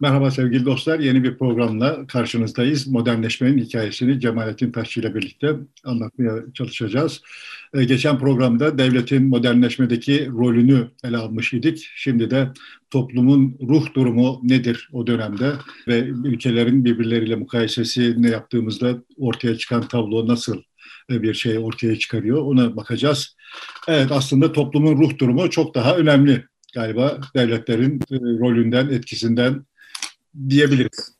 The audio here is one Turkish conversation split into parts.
Merhaba sevgili dostlar. Yeni bir programla karşınızdayız. Modernleşmenin hikayesini Cemalettin Taşçı ile birlikte anlatmaya çalışacağız. Ee, geçen programda devletin modernleşmedeki rolünü ele almış idik. Şimdi de toplumun ruh durumu nedir o dönemde ve ülkelerin birbirleriyle mukayesesi ne yaptığımızda ortaya çıkan tablo nasıl bir şey ortaya çıkarıyor ona bakacağız. Evet aslında toplumun ruh durumu çok daha önemli galiba devletlerin e, rolünden, etkisinden diyebiliriz.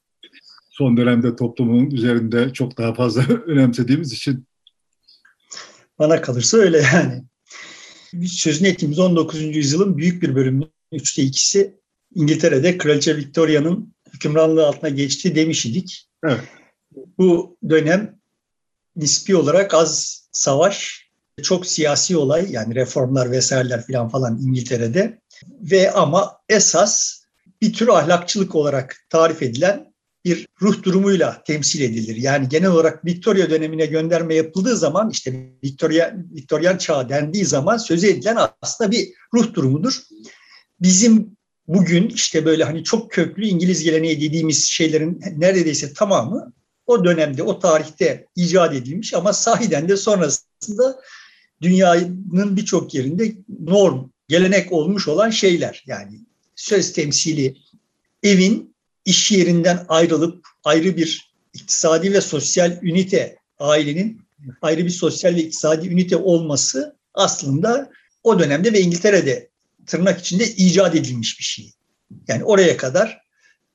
Son dönemde toplumun üzerinde çok daha fazla önemsediğimiz için. Bana kalırsa öyle yani. Sözünü ettiğimiz 19. yüzyılın büyük bir bölümünün üçte ikisi İngiltere'de Kraliçe Victoria'nın hükümranlığı altına geçti demiş idik. Evet. Bu dönem nispi olarak az savaş, çok siyasi olay yani reformlar vesaireler falan falan İngiltere'de ve ama esas bir tür ahlakçılık olarak tarif edilen bir ruh durumuyla temsil edilir. Yani genel olarak Victoria dönemine gönderme yapıldığı zaman işte Victoria Victorian çağ dendiği zaman sözü edilen aslında bir ruh durumudur. Bizim bugün işte böyle hani çok köklü İngiliz geleneği dediğimiz şeylerin neredeyse tamamı o dönemde, o tarihte icat edilmiş ama sahiden de sonrasında dünyanın birçok yerinde norm, gelenek olmuş olan şeyler. Yani söz temsili evin iş yerinden ayrılıp ayrı bir iktisadi ve sosyal ünite ailenin ayrı bir sosyal ve iktisadi ünite olması aslında o dönemde ve İngiltere'de tırnak içinde icat edilmiş bir şey. Yani oraya kadar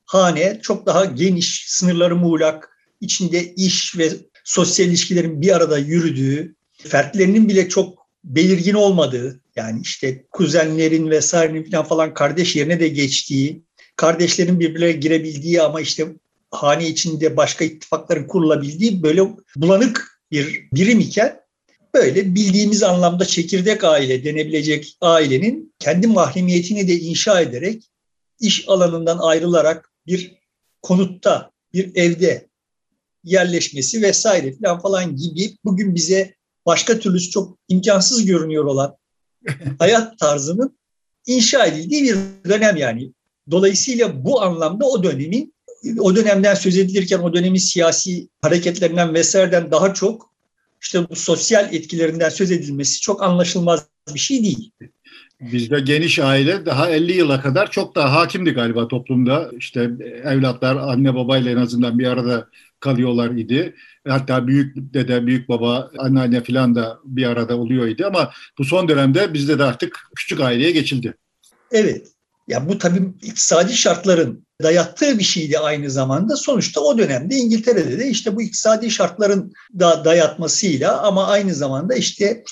hane çok daha geniş, sınırları muğlak, içinde iş ve sosyal ilişkilerin bir arada yürüdüğü, fertlerinin bile çok belirgin olmadığı, yani işte kuzenlerin vesairenin falan kardeş yerine de geçtiği, kardeşlerin birbirine girebildiği ama işte hane içinde başka ittifakların kurulabildiği böyle bulanık bir birim iken böyle bildiğimiz anlamda çekirdek aile denebilecek ailenin kendi mahremiyetini de inşa ederek iş alanından ayrılarak bir konutta, bir evde yerleşmesi vesaire falan falan gibi bugün bize başka türlüsü çok imkansız görünüyor olan hayat tarzının inşa edildiği bir dönem yani. Dolayısıyla bu anlamda o dönemin o dönemden söz edilirken o dönemin siyasi hareketlerinden vesaireden daha çok işte bu sosyal etkilerinden söz edilmesi çok anlaşılmaz bir şey değil. Bizde geniş aile daha 50 yıla kadar çok daha hakimdi galiba toplumda. İşte evlatlar anne babayla en azından bir arada kalıyorlar idi. Hatta büyük dede, büyük baba, anneanne falan da bir arada oluyor idi ama bu son dönemde bizde de artık küçük aileye geçildi. Evet. Ya bu tabii iktisadi şartların dayattığı bir şeydi aynı zamanda. Sonuçta o dönemde İngiltere'de de işte bu iktisadi şartların da dayatmasıyla ama aynı zamanda işte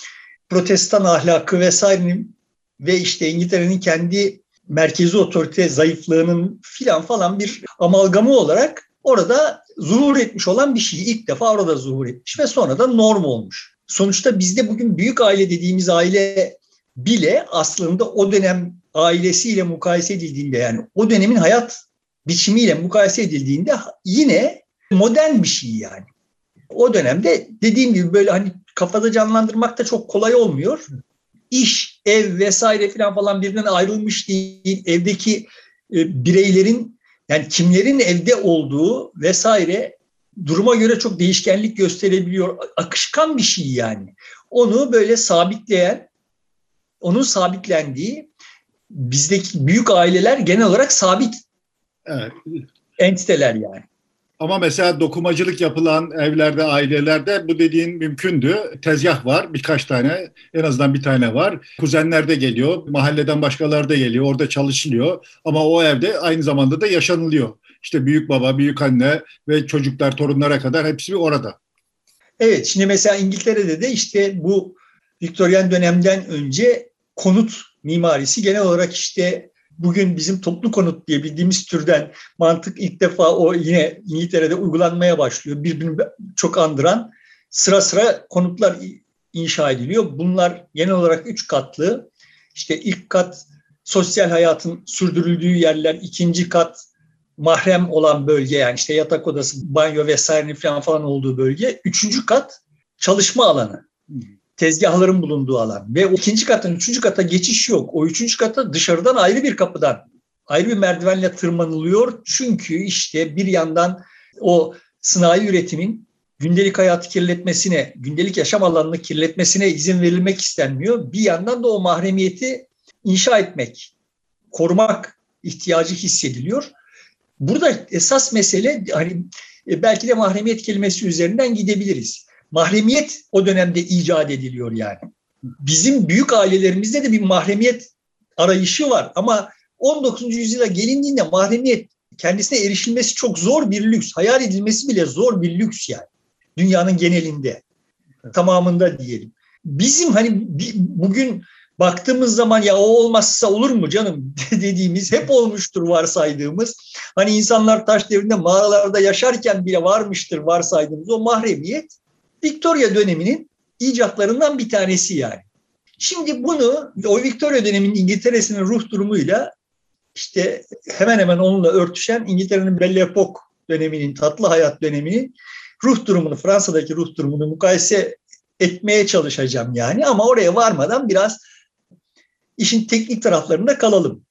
protestan ahlakı vesairenin ve işte İngiltere'nin kendi merkezi otorite zayıflığının filan falan bir amalgamı olarak orada zuhur etmiş olan bir şey. ilk defa orada zuhur etmiş ve sonra da norm olmuş. Sonuçta bizde bugün büyük aile dediğimiz aile bile aslında o dönem ailesiyle mukayese edildiğinde yani o dönemin hayat biçimiyle mukayese edildiğinde yine modern bir şey yani. O dönemde dediğim gibi böyle hani kafada canlandırmak da çok kolay olmuyor. İş, ev vesaire falan falan birbirinden ayrılmış değil. Evdeki e, bireylerin yani kimlerin evde olduğu vesaire duruma göre çok değişkenlik gösterebiliyor. Akışkan bir şey yani. Onu böyle sabitleyen, onun sabitlendiği bizdeki büyük aileler genel olarak sabit evet. entiteler yani. Ama mesela dokumacılık yapılan evlerde, ailelerde bu dediğin mümkündü. Tezgah var, birkaç tane, en azından bir tane var. Kuzenler de geliyor, mahalleden başkaları da geliyor, orada çalışılıyor. Ama o evde aynı zamanda da yaşanılıyor. İşte büyük baba, büyük anne ve çocuklar, torunlara kadar hepsi orada. Evet, şimdi mesela İngiltere'de de işte bu Viktoryen dönemden önce konut mimarisi genel olarak işte bugün bizim toplu konut diye bildiğimiz türden mantık ilk defa o yine İngiltere'de uygulanmaya başlıyor. Birbirini çok andıran sıra sıra konutlar inşa ediliyor. Bunlar genel olarak üç katlı. İşte ilk kat sosyal hayatın sürdürüldüğü yerler, ikinci kat mahrem olan bölge yani işte yatak odası, banyo vesaire falan falan olduğu bölge. Üçüncü kat çalışma alanı tezgahların bulunduğu alan ve o ikinci katın üçüncü kata geçiş yok. O üçüncü kata dışarıdan ayrı bir kapıdan ayrı bir merdivenle tırmanılıyor. Çünkü işte bir yandan o sınai üretimin gündelik hayatı kirletmesine, gündelik yaşam alanını kirletmesine izin verilmek istenmiyor. Bir yandan da o mahremiyeti inşa etmek, korumak ihtiyacı hissediliyor. Burada esas mesele hani e, belki de mahremiyet kelimesi üzerinden gidebiliriz. Mahremiyet o dönemde icat ediliyor yani. Bizim büyük ailelerimizde de bir mahremiyet arayışı var ama 19. yüzyıla gelindiğinde mahremiyet kendisine erişilmesi çok zor bir lüks. Hayal edilmesi bile zor bir lüks yani. Dünyanın genelinde. Tamamında diyelim. Bizim hani bugün baktığımız zaman ya o olmazsa olur mu canım dediğimiz hep olmuştur varsaydığımız. Hani insanlar taş devrinde mağaralarda yaşarken bile varmıştır varsaydığımız o mahremiyet Victoria döneminin icatlarından bir tanesi yani. Şimdi bunu o Victoria döneminin İngiltere'sinin ruh durumuyla işte hemen hemen onunla örtüşen İngiltere'nin Belle Époque döneminin, tatlı hayat döneminin ruh durumunu, Fransa'daki ruh durumunu mukayese etmeye çalışacağım yani. Ama oraya varmadan biraz işin teknik taraflarında kalalım.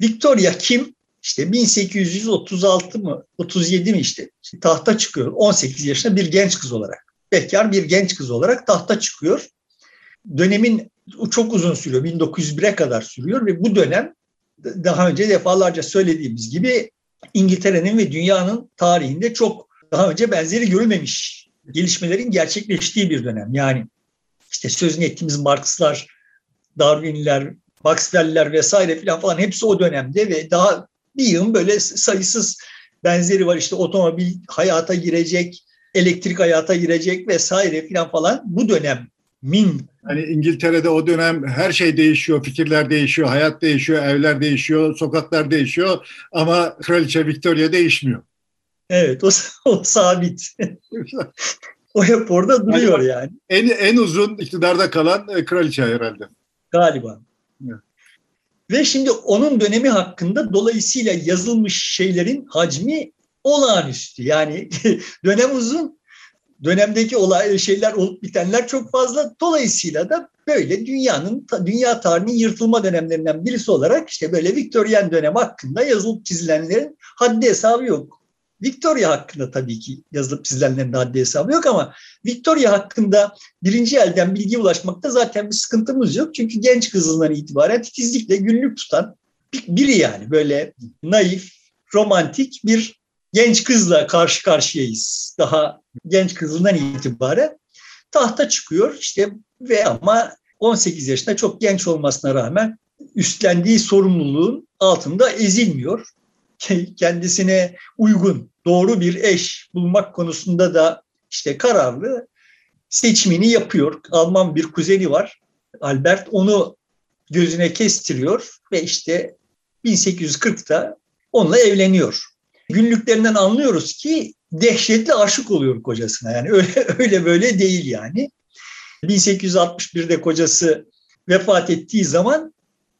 Victoria kim? İşte 1836 mı, 37 mi işte, işte tahta çıkıyor. 18 yaşında bir genç kız olarak. Bekar bir genç kız olarak tahta çıkıyor. Dönemin çok uzun sürüyor. 1901'e kadar sürüyor ve bu dönem daha önce defalarca söylediğimiz gibi İngiltere'nin ve dünyanın tarihinde çok daha önce benzeri görülmemiş gelişmelerin gerçekleştiği bir dönem. Yani işte sözünü ettiğimiz Markslar, Darwinler, Maxwell'ler vesaire falan hepsi o dönemde ve daha bir yığın böyle sayısız benzeri var. İşte otomobil hayata girecek, elektrik hayata girecek vesaire filan falan bu dönem min. Hani İngiltere'de o dönem her şey değişiyor, fikirler değişiyor, hayat değişiyor, evler değişiyor, sokaklar değişiyor ama Kraliçe Victoria değişmiyor. Evet, o, o sabit. o hep orada duruyor yani. yani. En, en uzun iktidarda kalan e, kraliçe herhalde. Galiba. Evet. Ve şimdi onun dönemi hakkında dolayısıyla yazılmış şeylerin hacmi olağanüstü. Yani dönem uzun dönemdeki olay şeyler olup bitenler çok fazla. Dolayısıyla da böyle dünyanın dünya tarihinin yırtılma dönemlerinden birisi olarak işte böyle Viktoryen dönem hakkında yazılıp çizilenlerin haddi hesabı yok. Victoria hakkında tabii ki yazılıp çizilenlerin de haddi hesabı yok ama Victoria hakkında birinci elden bilgi ulaşmakta zaten bir sıkıntımız yok. Çünkü genç kızından itibaren titizlikle günlük tutan biri yani böyle naif, romantik bir genç kızla karşı karşıyayız. Daha genç kızından itibaren tahta çıkıyor işte ve ama 18 yaşında çok genç olmasına rağmen üstlendiği sorumluluğun altında ezilmiyor. Kendisine uygun, doğru bir eş bulmak konusunda da işte kararlı seçimini yapıyor. Alman bir kuzeni var. Albert onu gözüne kestiriyor ve işte 1840'ta onunla evleniyor günlüklerinden anlıyoruz ki dehşetli aşık oluyor kocasına. Yani öyle, öyle böyle değil yani. 1861'de kocası vefat ettiği zaman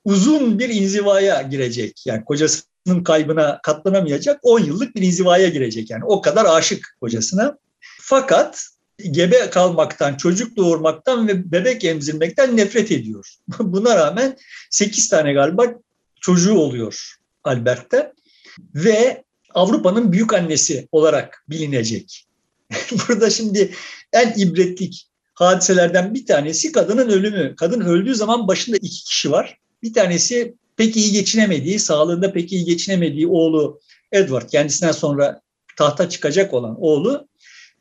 uzun bir inzivaya girecek. Yani kocasının kaybına katlanamayacak 10 yıllık bir inzivaya girecek. Yani o kadar aşık kocasına. Fakat gebe kalmaktan, çocuk doğurmaktan ve bebek emzirmekten nefret ediyor. Buna rağmen 8 tane galiba çocuğu oluyor Albert'te. Ve Avrupa'nın büyük annesi olarak bilinecek. Burada şimdi en ibretlik hadiselerden bir tanesi kadının ölümü. Kadın öldüğü zaman başında iki kişi var. Bir tanesi pek iyi geçinemediği, sağlığında pek iyi geçinemediği oğlu Edward, kendisinden sonra tahta çıkacak olan oğlu.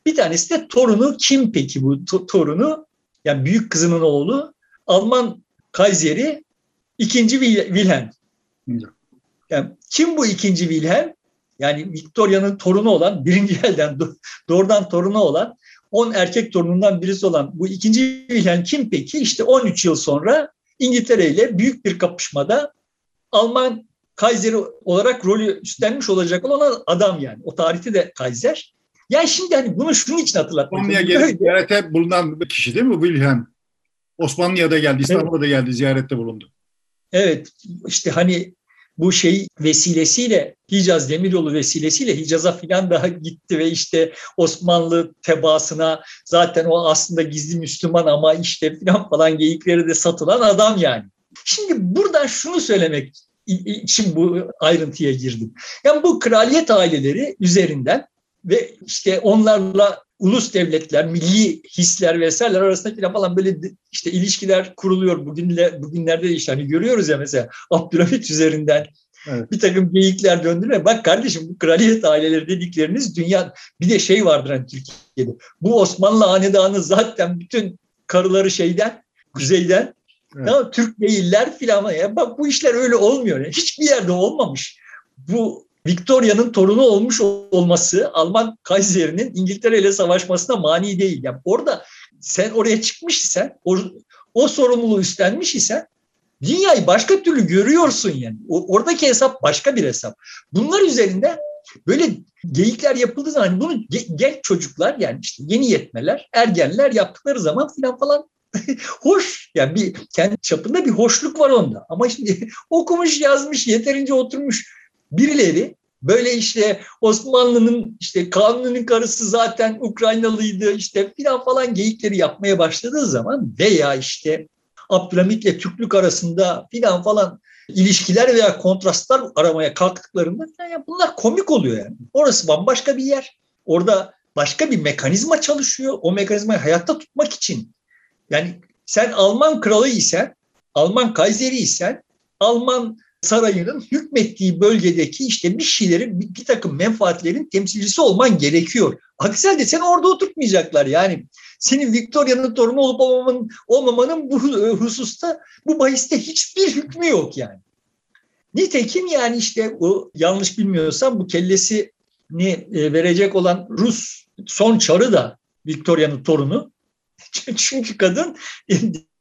Bir tanesi de torunu kim peki bu torunu? Yani büyük kızının oğlu Alman Kayseri ikinci Wilhelm. Yani kim bu ikinci Wilhelm? yani Victoria'nın torunu olan, birinci elden doğrudan torunu olan, 10 erkek torunundan birisi olan bu ikinci Wilhelm kim peki? İşte 13 yıl sonra İngiltere ile büyük bir kapışmada Alman Kayseri olarak rolü üstlenmiş olacak olan adam yani. O tarihte de Kaiser. Yani şimdi hani bunu şunun için hatırlatmak gelip ziyarete bulunan bir kişi değil mi Wilhelm? Osmanlı'ya da geldi, İstanbul'a da geldi, ziyarette bulundu. Evet, işte hani bu şey vesilesiyle Hicaz Demiryolu vesilesiyle Hicaz'a filan daha gitti ve işte Osmanlı tebaasına zaten o aslında gizli Müslüman ama işte filan falan geyikleri de satılan adam yani. Şimdi buradan şunu söylemek için bu ayrıntıya girdim. Yani bu kraliyet aileleri üzerinden ve işte onlarla ulus devletler, milli hisler vesaireler arasında falan böyle işte ilişkiler kuruluyor. Bugünle, bugünlerde işte hani görüyoruz ya mesela Abdülhamit üzerinden Evet. Bir takım geyikler döndüler. Bak kardeşim bu kraliyet aileleri dedikleriniz dünya bir de şey vardır hani Türkiye'de. Bu Osmanlı hanedanı zaten bütün karıları şeyden kuzeyden evet. tamam, Türk değiller filan. Ya bak bu işler öyle olmuyor. Yani hiçbir yerde olmamış. Bu Victoria'nın torunu olmuş olması Alman Kayseri'nin İngiltere ile savaşmasına mani değil. Yani orada sen oraya çıkmış isen, o, o sorumluluğu üstlenmiş isen dünyayı başka türlü görüyorsun yani. O, oradaki hesap başka bir hesap. Bunlar üzerinde böyle geyikler yapıldığı zaman hani bunu genç çocuklar yani işte yeni yetmeler, ergenler yaptıkları zaman filan falan hoş yani bir kendi çapında bir hoşluk var onda. Ama şimdi okumuş, yazmış, yeterince oturmuş birileri böyle işte Osmanlı'nın işte kanunun karısı zaten Ukraynalıydı işte filan falan geyikleri yapmaya başladığı zaman veya işte Abdülhamit'le Türklük arasında filan falan ilişkiler veya kontrastlar aramaya kalktıklarında yani bunlar komik oluyor yani. Orası bambaşka bir yer. Orada başka bir mekanizma çalışıyor. O mekanizmayı hayatta tutmak için yani sen Alman kralı isen, Alman Kayseri isen, Alman sarayının hükmettiği bölgedeki işte bir şeylerin, bir, bir takım menfaatlerin temsilcisi olman gerekiyor. Aksi halde seni orada oturtmayacaklar. Yani senin Victoria'nın torunu olup olmamanın, olmamanın bu hususta, bu bahiste hiçbir hükmü yok yani. Nitekim yani işte o yanlış bilmiyorsam bu kellesini e, verecek olan Rus son çarı da Victoria'nın torunu. Çünkü kadın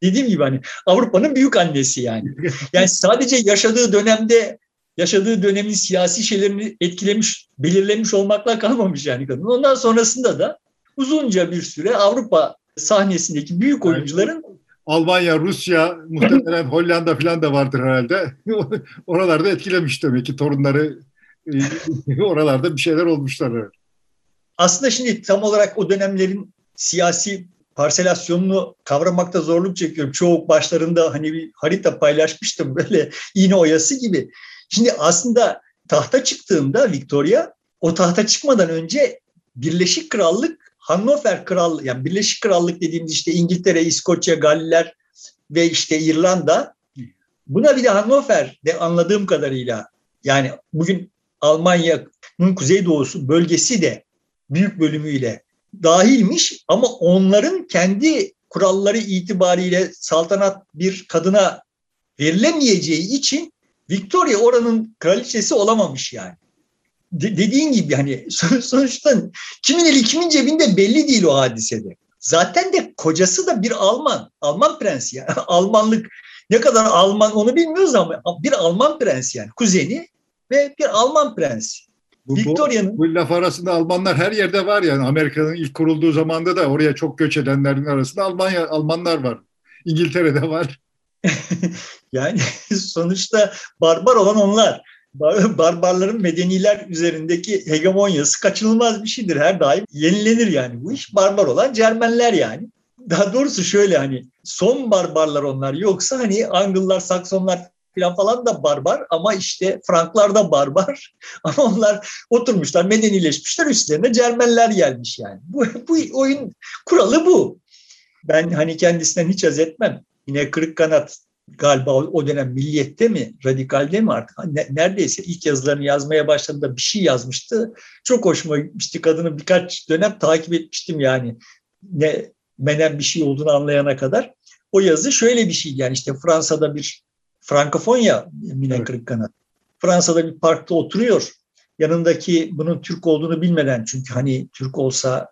dediğim gibi hani Avrupa'nın büyük annesi yani. Yani sadece yaşadığı dönemde yaşadığı dönemin siyasi şeylerini etkilemiş, belirlemiş olmakla kalmamış yani kadın. Ondan sonrasında da uzunca bir süre Avrupa sahnesindeki büyük oyuncuların Almanya, Rusya, muhtemelen Hollanda falan da vardır herhalde. Oralarda etkilemiş demek ki torunları e, oralarda bir şeyler olmuşlar. Aslında şimdi tam olarak o dönemlerin siyasi parselasyonunu kavramakta zorluk çekiyorum. Çoğu başlarında hani bir harita paylaşmıştım böyle iğne oyası gibi. Şimdi aslında tahta çıktığında Victoria o tahta çıkmadan önce Birleşik Krallık Hannover Krallığı yani Birleşik Krallık dediğimiz işte İngiltere, İskoçya, Galler ve işte İrlanda buna bir de Hannover de anladığım kadarıyla yani bugün Almanya'nın kuzeydoğusu bölgesi de büyük bölümüyle dahilmiş ama onların kendi kuralları itibariyle saltanat bir kadına verilemeyeceği için Victoria oranın kraliçesi olamamış yani. De- dediğin gibi hani sonuçta kimin eli kimin cebinde belli değil o hadisede. Zaten de kocası da bir Alman, Alman prensi yani. Almanlık ne kadar Alman onu bilmiyoruz ama bir Alman prensi yani. Kuzeni ve bir Alman prensi. Victoria'nın... Bu, bu laf arasında Almanlar her yerde var yani. Amerika'nın ilk kurulduğu zamanda da oraya çok göç edenlerin arasında Almanya Almanlar var. İngiltere'de var. yani sonuçta barbar olan onlar. Barbarların medeniler üzerindeki hegemonyası kaçınılmaz bir şeydir. Her daim yenilenir yani. Bu iş barbar olan Cermenler yani. Daha doğrusu şöyle hani son barbarlar onlar yoksa hani Angıllar, Saksonlar falan falan da barbar ama işte Franklar da barbar. Ama onlar oturmuşlar, medenileşmişler, üstlerine Cermenler gelmiş yani. Bu, bu oyun kuralı bu. Ben hani kendisinden hiç az etmem. Yine kırık kanat galiba o dönem Milliyet'te mi, Radikal'de mi artık neredeyse ilk yazılarını yazmaya başladığında bir şey yazmıştı. Çok hoşuma gitmişti. Kadını birkaç dönem takip etmiştim yani. Ne menen bir şey olduğunu anlayana kadar. O yazı şöyle bir şey yani işte Fransa'da bir Frankofonya Mine evet. Kırıkkanat. Fransa'da bir parkta oturuyor. Yanındaki bunun Türk olduğunu bilmeden çünkü hani Türk olsa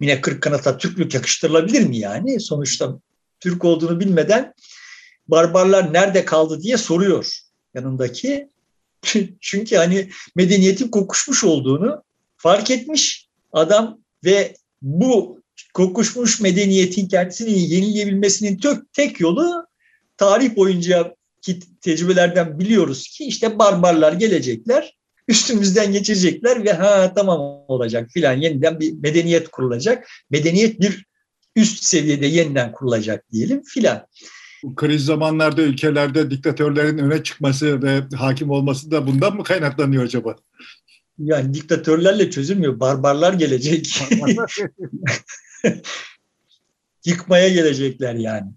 Mine Kırıkkanat'a Türklük yakıştırılabilir mi yani? Sonuçta Türk olduğunu bilmeden barbarlar nerede kaldı diye soruyor yanındaki. Çünkü hani medeniyetin kokuşmuş olduğunu fark etmiş adam ve bu kokuşmuş medeniyetin kendisini yenileyebilmesinin tek, tek yolu tarih boyunca ki tecrübelerden biliyoruz ki işte barbarlar gelecekler, üstümüzden geçecekler ve ha tamam olacak filan yeniden bir medeniyet kurulacak. Medeniyet bir üst seviyede yeniden kurulacak diyelim filan. Bu kriz zamanlarda ülkelerde diktatörlerin öne çıkması ve hakim olması da bundan mı kaynaklanıyor acaba? Yani diktatörlerle çözülmüyor. Barbarlar gelecek. Yıkmaya gelecekler yani.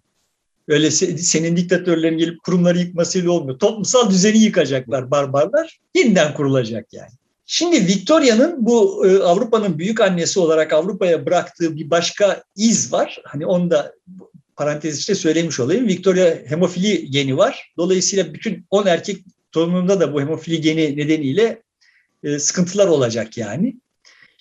Öyle senin diktatörlerin gelip kurumları yıkmasıyla olmuyor. Toplumsal düzeni yıkacaklar barbarlar. Yeniden kurulacak yani. Şimdi Victoria'nın bu e, Avrupa'nın büyük annesi olarak Avrupa'ya bıraktığı bir başka iz var. Hani onu da parantez içinde söylemiş olayım. Victoria hemofili geni var. Dolayısıyla bütün 10 erkek torununda da bu hemofili geni nedeniyle e, sıkıntılar olacak yani.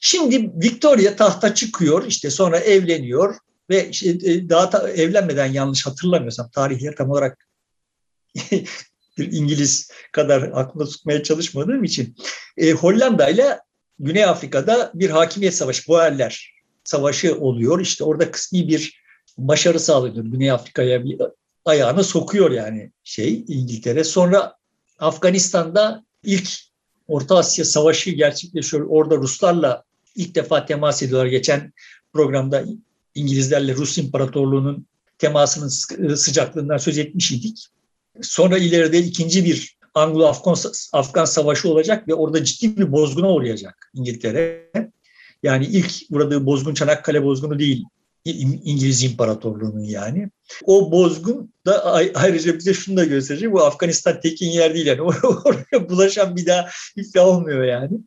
Şimdi Victoria tahta çıkıyor, işte sonra evleniyor ve işte e, daha ta, evlenmeden yanlış hatırlamıyorsam tarihleri tam olarak bir İngiliz kadar aklımda tutmaya çalışmadığım için e, Hollanda ile Güney Afrika'da bir hakimiyet savaşı, Boerler savaşı oluyor. İşte orada kısmi bir başarı sağlıyor. Güney Afrika'ya bir ayağını sokuyor yani şey İngiltere. Sonra Afganistan'da ilk Orta Asya Savaşı gerçekleşiyor. Orada Ruslarla ilk defa temas ediyorlar. Geçen programda İngilizlerle Rus İmparatorluğu'nun temasının sıcaklığından söz etmiş idik. Sonra ileride ikinci bir Anglo-Afgan Savaşı olacak ve orada ciddi bir bozguna uğrayacak İngiltere. Yani ilk burada bozgun Çanakkale bozgunu değil, İngiliz İmparatorluğu'nun yani. O bozgun da ayrıca bize şunu da gösterecek. Bu Afganistan tekin yer değil yani. Oraya bulaşan bir daha iflah olmuyor yani.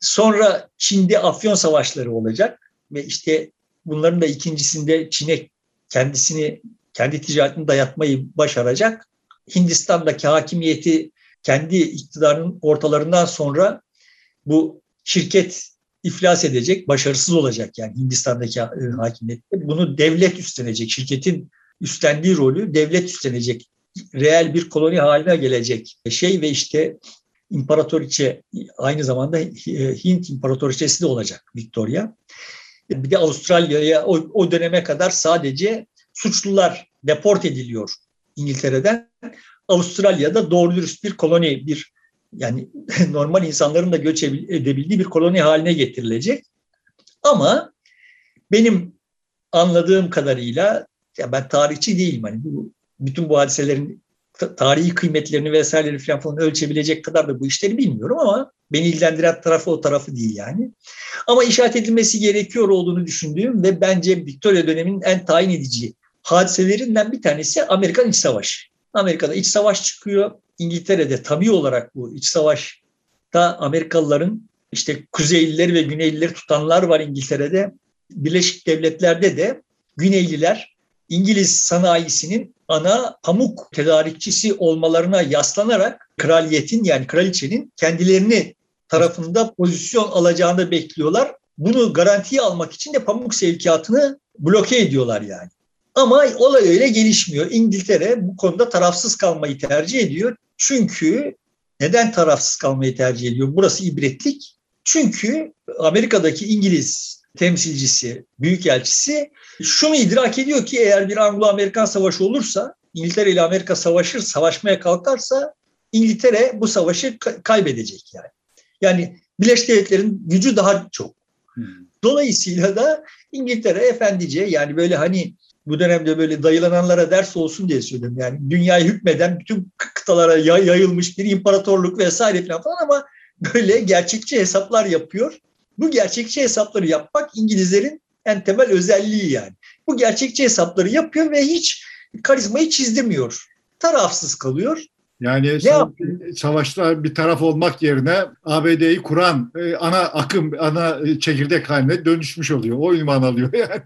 Sonra Çin'de Afyon savaşları olacak ve işte bunların da ikincisinde Çin'e kendisini kendi ticaretini dayatmayı başaracak. Hindistan'daki hakimiyeti kendi iktidarının ortalarından sonra bu şirket iflas edecek, başarısız olacak yani Hindistan'daki e, hakimiyette. Bunu devlet üstlenecek, şirketin üstlendiği rolü devlet üstlenecek, reel bir koloni haline gelecek şey ve işte imparatoriçe aynı zamanda Hint imparatoriçesi de olacak Victoria. Bir de Avustralya'ya o, o döneme kadar sadece suçlular deport ediliyor İngiltere'den. Avustralya'da doğru dürüst bir koloni, bir yani normal insanların da göç edebildiği bir koloni haline getirilecek. Ama benim anladığım kadarıyla ya ben tarihçi değilim hani bu bütün bu hadiselerin tarihi kıymetlerini vesaireleri falan falan ölçebilecek kadar da bu işleri bilmiyorum ama beni ilgilendiren tarafı o tarafı değil yani. Ama işaret edilmesi gerekiyor olduğunu düşündüğüm ve bence Victoria döneminin en tayin edici hadiselerinden bir tanesi Amerikan İç Savaşı. Amerika'da iç savaş çıkıyor. İngiltere'de tabii olarak bu iç savaşta Amerikalıların işte Kuzeylileri ve Güneylileri tutanlar var İngiltere'de. Birleşik Devletler'de de Güneyliler İngiliz sanayisinin ana pamuk tedarikçisi olmalarına yaslanarak kraliyetin yani kraliçenin kendilerini tarafında pozisyon alacağını bekliyorlar. Bunu garantiye almak için de pamuk sevkiyatını bloke ediyorlar yani. Ama olay öyle gelişmiyor. İngiltere bu konuda tarafsız kalmayı tercih ediyor. Çünkü neden tarafsız kalmayı tercih ediyor? Burası ibretlik. Çünkü Amerika'daki İngiliz temsilcisi, büyükelçisi şunu idrak ediyor ki eğer bir Anglo-Amerikan savaşı olursa, İngiltere ile Amerika savaşır, savaşmaya kalkarsa İngiltere bu savaşı kaybedecek yani. Yani Birleşik Devletler'in gücü daha çok. Hmm. Dolayısıyla da İngiltere efendice yani böyle hani bu dönemde böyle dayılananlara ders olsun diye söylüyorum. Yani dünyayı hükmeden bütün kıtalara yayılmış bir imparatorluk vesaire falan, falan ama böyle gerçekçi hesaplar yapıyor. Bu gerçekçi hesapları yapmak İngilizlerin en temel özelliği yani. Bu gerçekçi hesapları yapıyor ve hiç karizmayı çizdirmiyor. Tarafsız kalıyor. Yani ne savaşta bir taraf olmak yerine ABD'yi kuran e, ana akım, ana çekirdek haline dönüşmüş oluyor. O ünvan alıyor yani.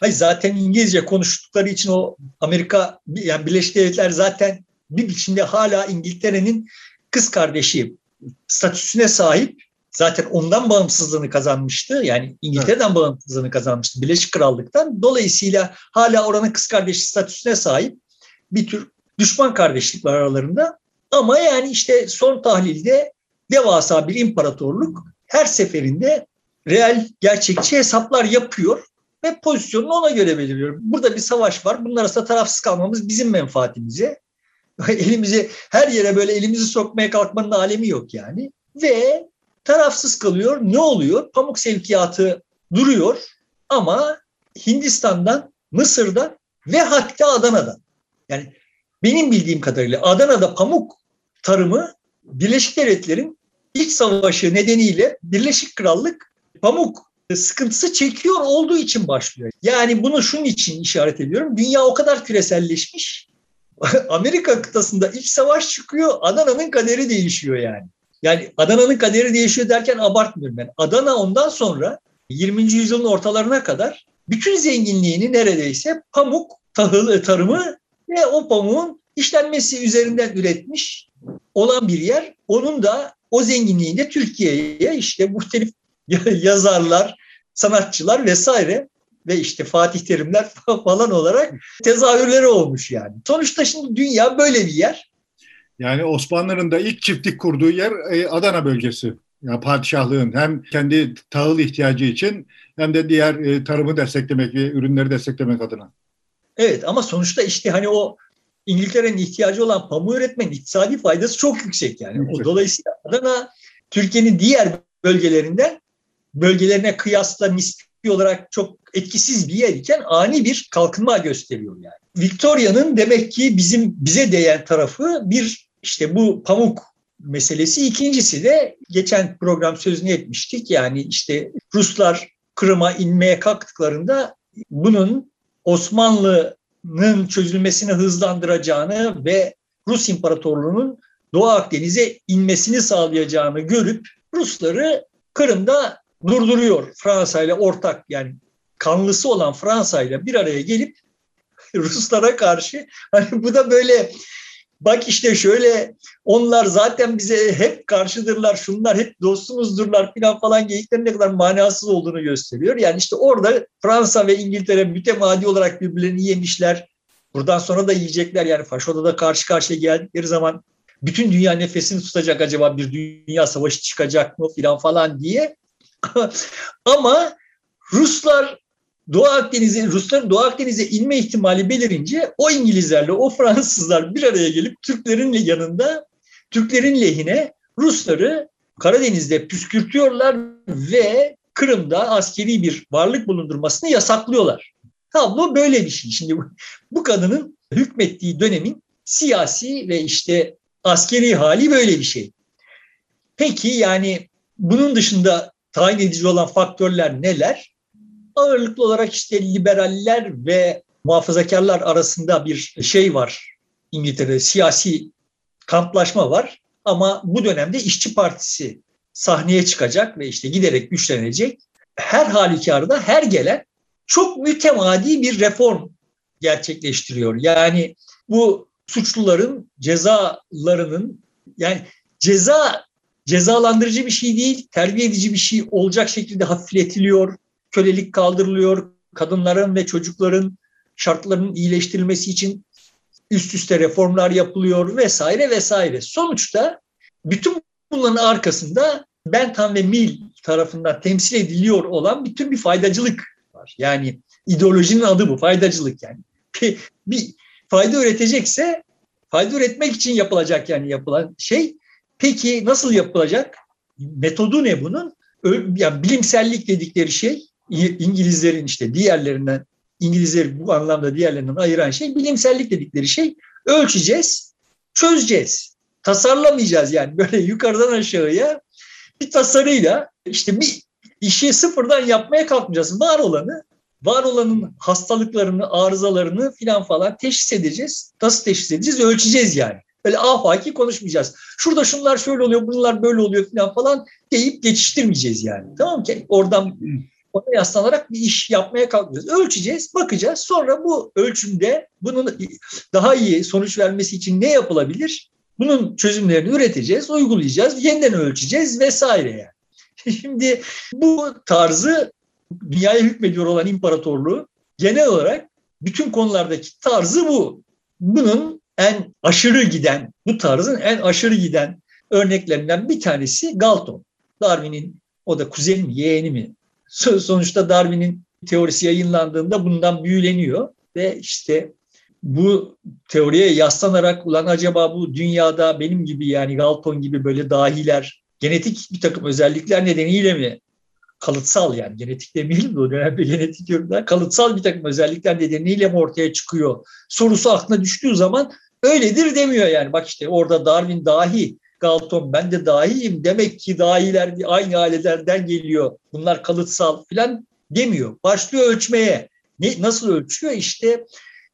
Hayır zaten İngilizce konuştukları için o Amerika yani Birleşik Devletler zaten bir biçimde hala İngiltere'nin kız kardeşi statüsüne sahip. Zaten ondan bağımsızlığını kazanmıştı. Yani İngiltere'den evet. bağımsızlığını kazanmıştı. Birleşik Krallık'tan. Dolayısıyla hala oranın kız kardeşi statüsüne sahip bir tür düşman kardeşlik var aralarında. Ama yani işte son tahlilde devasa bir imparatorluk her seferinde reel gerçekçi hesaplar yapıyor ve pozisyonunu ona göre belirliyor. Burada bir savaş var. Bunlar arasında tarafsız kalmamız bizim menfaatimize. elimizi her yere böyle elimizi sokmaya kalkmanın alemi yok yani. Ve tarafsız kalıyor. Ne oluyor? Pamuk sevkiyatı duruyor ama Hindistan'dan, Mısır'dan ve hatta Adana'dan. Yani benim bildiğim kadarıyla Adana'da pamuk tarımı Birleşik Devletler'in iç savaşı nedeniyle Birleşik Krallık pamuk sıkıntısı çekiyor olduğu için başlıyor. Yani bunu şunun için işaret ediyorum. Dünya o kadar küreselleşmiş. Amerika kıtasında iç savaş çıkıyor. Adana'nın kaderi değişiyor yani. Yani Adana'nın kaderi değişiyor derken abartmıyorum ben. Adana ondan sonra 20. yüzyılın ortalarına kadar bütün zenginliğini neredeyse pamuk tahıl tarımı ve o pamuğun işlenmesi üzerinden üretmiş olan bir yer. Onun da o zenginliğinde Türkiye'ye işte muhtelif yazarlar, sanatçılar vesaire ve işte Fatih Terimler falan olarak tezahürleri olmuş yani. Sonuçta şimdi dünya böyle bir yer. Yani Osmanlı'nın da ilk çiftlik kurduğu yer e, Adana bölgesi. Yani padişahlığın hem kendi tahıl ihtiyacı için hem de diğer e, tarımı desteklemek ve ürünleri desteklemek adına. Evet ama sonuçta işte hani o İngiltere'nin ihtiyacı olan pamuğu üretmenin iktisadi faydası çok yüksek yani. Yüksek. O dolayısıyla Adana Türkiye'nin diğer bölgelerinden bölgelerine kıyasla nispi olarak çok etkisiz bir yer iken ani bir kalkınma gösteriyor yani. Victoria'nın demek ki bizim bize değen tarafı bir işte bu pamuk meselesi. İkincisi de geçen program sözünü etmiştik. Yani işte Ruslar Kırım'a inmeye kalktıklarında bunun Osmanlı'nın çözülmesini hızlandıracağını ve Rus İmparatorluğu'nun Doğu Akdeniz'e inmesini sağlayacağını görüp Rusları Kırım'da durduruyor. Fransa ile ortak yani kanlısı olan Fransa ile bir araya gelip Ruslara karşı hani bu da böyle bak işte şöyle onlar zaten bize hep karşıdırlar şunlar hep dostumuzdurlar falan falan geyiklerin ne kadar manasız olduğunu gösteriyor. Yani işte orada Fransa ve İngiltere mütemadi olarak birbirlerini yemişler. Buradan sonra da yiyecekler yani Faşo'da da karşı karşıya geldikleri zaman bütün dünya nefesini tutacak acaba bir dünya savaşı çıkacak mı filan falan diye. Ama Ruslar Doğu Akdeniz'e, Rusların Doğu Akdeniz'e inme ihtimali belirince o İngilizlerle o Fransızlar bir araya gelip Türklerin yanında Türklerin lehine Rusları Karadeniz'de püskürtüyorlar ve Kırım'da askeri bir varlık bulundurmasını yasaklıyorlar. Tablo böyle bir şey. Şimdi bu kadının hükmettiği dönemin siyasi ve işte askeri hali böyle bir şey. Peki yani bunun dışında tayin edici olan faktörler neler? Ağırlıklı olarak işte liberaller ve muhafazakarlar arasında bir şey var. İngiltere'de siyasi kamplaşma var. Ama bu dönemde işçi Partisi sahneye çıkacak ve işte giderek güçlenecek. Her halükarda her gelen çok mütemadi bir reform gerçekleştiriyor. Yani bu suçluların cezalarının yani ceza cezalandırıcı bir şey değil, terbiye edici bir şey olacak şekilde hafifletiliyor, kölelik kaldırılıyor, kadınların ve çocukların şartlarının iyileştirilmesi için üst üste reformlar yapılıyor vesaire vesaire. Sonuçta bütün bunların arkasında Bentham ve Mill tarafından temsil ediliyor olan bütün bir faydacılık var. Yani ideolojinin adı bu, faydacılık yani. Bir, bir fayda üretecekse fayda üretmek için yapılacak yani yapılan şey. Peki nasıl yapılacak? Metodu ne bunun? Yani bilimsellik dedikleri şey İngilizlerin işte diğerlerinden İngilizleri bu anlamda diğerlerinden ayıran şey bilimsellik dedikleri şey ölçeceğiz, çözeceğiz. Tasarlamayacağız yani böyle yukarıdan aşağıya bir tasarıyla işte bir işi sıfırdan yapmaya kalkmayacağız. Var olanı var olanın hastalıklarını, arızalarını filan falan teşhis edeceğiz. Nasıl teşhis edeceğiz? Ölçeceğiz yani. Böyle afaki konuşmayacağız. Şurada şunlar şöyle oluyor, bunlar böyle oluyor filan falan deyip geçiştirmeyeceğiz yani. Tamam ki oradan ona yaslanarak bir iş yapmaya kalkmayacağız. Ölçeceğiz, bakacağız. Sonra bu ölçümde bunun daha iyi sonuç vermesi için ne yapılabilir? Bunun çözümlerini üreteceğiz, uygulayacağız, yeniden ölçeceğiz vesaire yani. Şimdi bu tarzı dünyaya hükmediyor olan imparatorluğu genel olarak bütün konulardaki tarzı bu. Bunun en aşırı giden, bu tarzın en aşırı giden örneklerinden bir tanesi Galton. Darwin'in o da kuzeni mi, yeğeni mi? Sonuçta Darwin'in teorisi yayınlandığında bundan büyüleniyor ve işte bu teoriye yaslanarak ulan acaba bu dünyada benim gibi yani Galton gibi böyle dahiler genetik bir takım özellikler nedeniyle mi kalıtsal yani genetik demeyelim de o dönemde genetik yorumlar kalıtsal bir takım özellikler nedeniyle mi ortaya çıkıyor sorusu aklına düştüğü zaman öyledir demiyor yani. Bak işte orada Darwin dahi Galton ben de dahiyim demek ki dahiler aynı ailelerden geliyor. Bunlar kalıtsal filan demiyor. Başlıyor ölçmeye. Ne, nasıl ölçüyor? İşte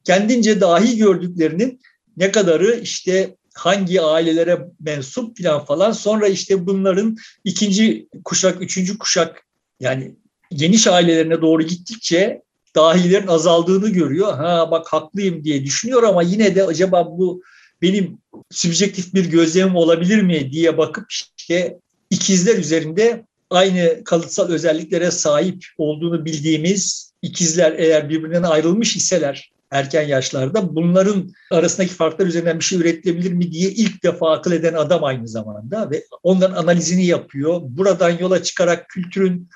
kendince dahi gördüklerinin ne kadarı işte hangi ailelere mensup falan falan. Sonra işte bunların ikinci kuşak, üçüncü kuşak yani geniş ailelerine doğru gittikçe dahilerin azaldığını görüyor. Ha bak haklıyım diye düşünüyor ama yine de acaba bu benim subjektif bir gözlemim olabilir mi diye bakıp işte ikizler üzerinde aynı kalıtsal özelliklere sahip olduğunu bildiğimiz ikizler eğer birbirinden ayrılmış iseler erken yaşlarda bunların arasındaki farklar üzerinden bir şey üretilebilir mi diye ilk defa akıl eden adam aynı zamanda ve onların analizini yapıyor. Buradan yola çıkarak kültürün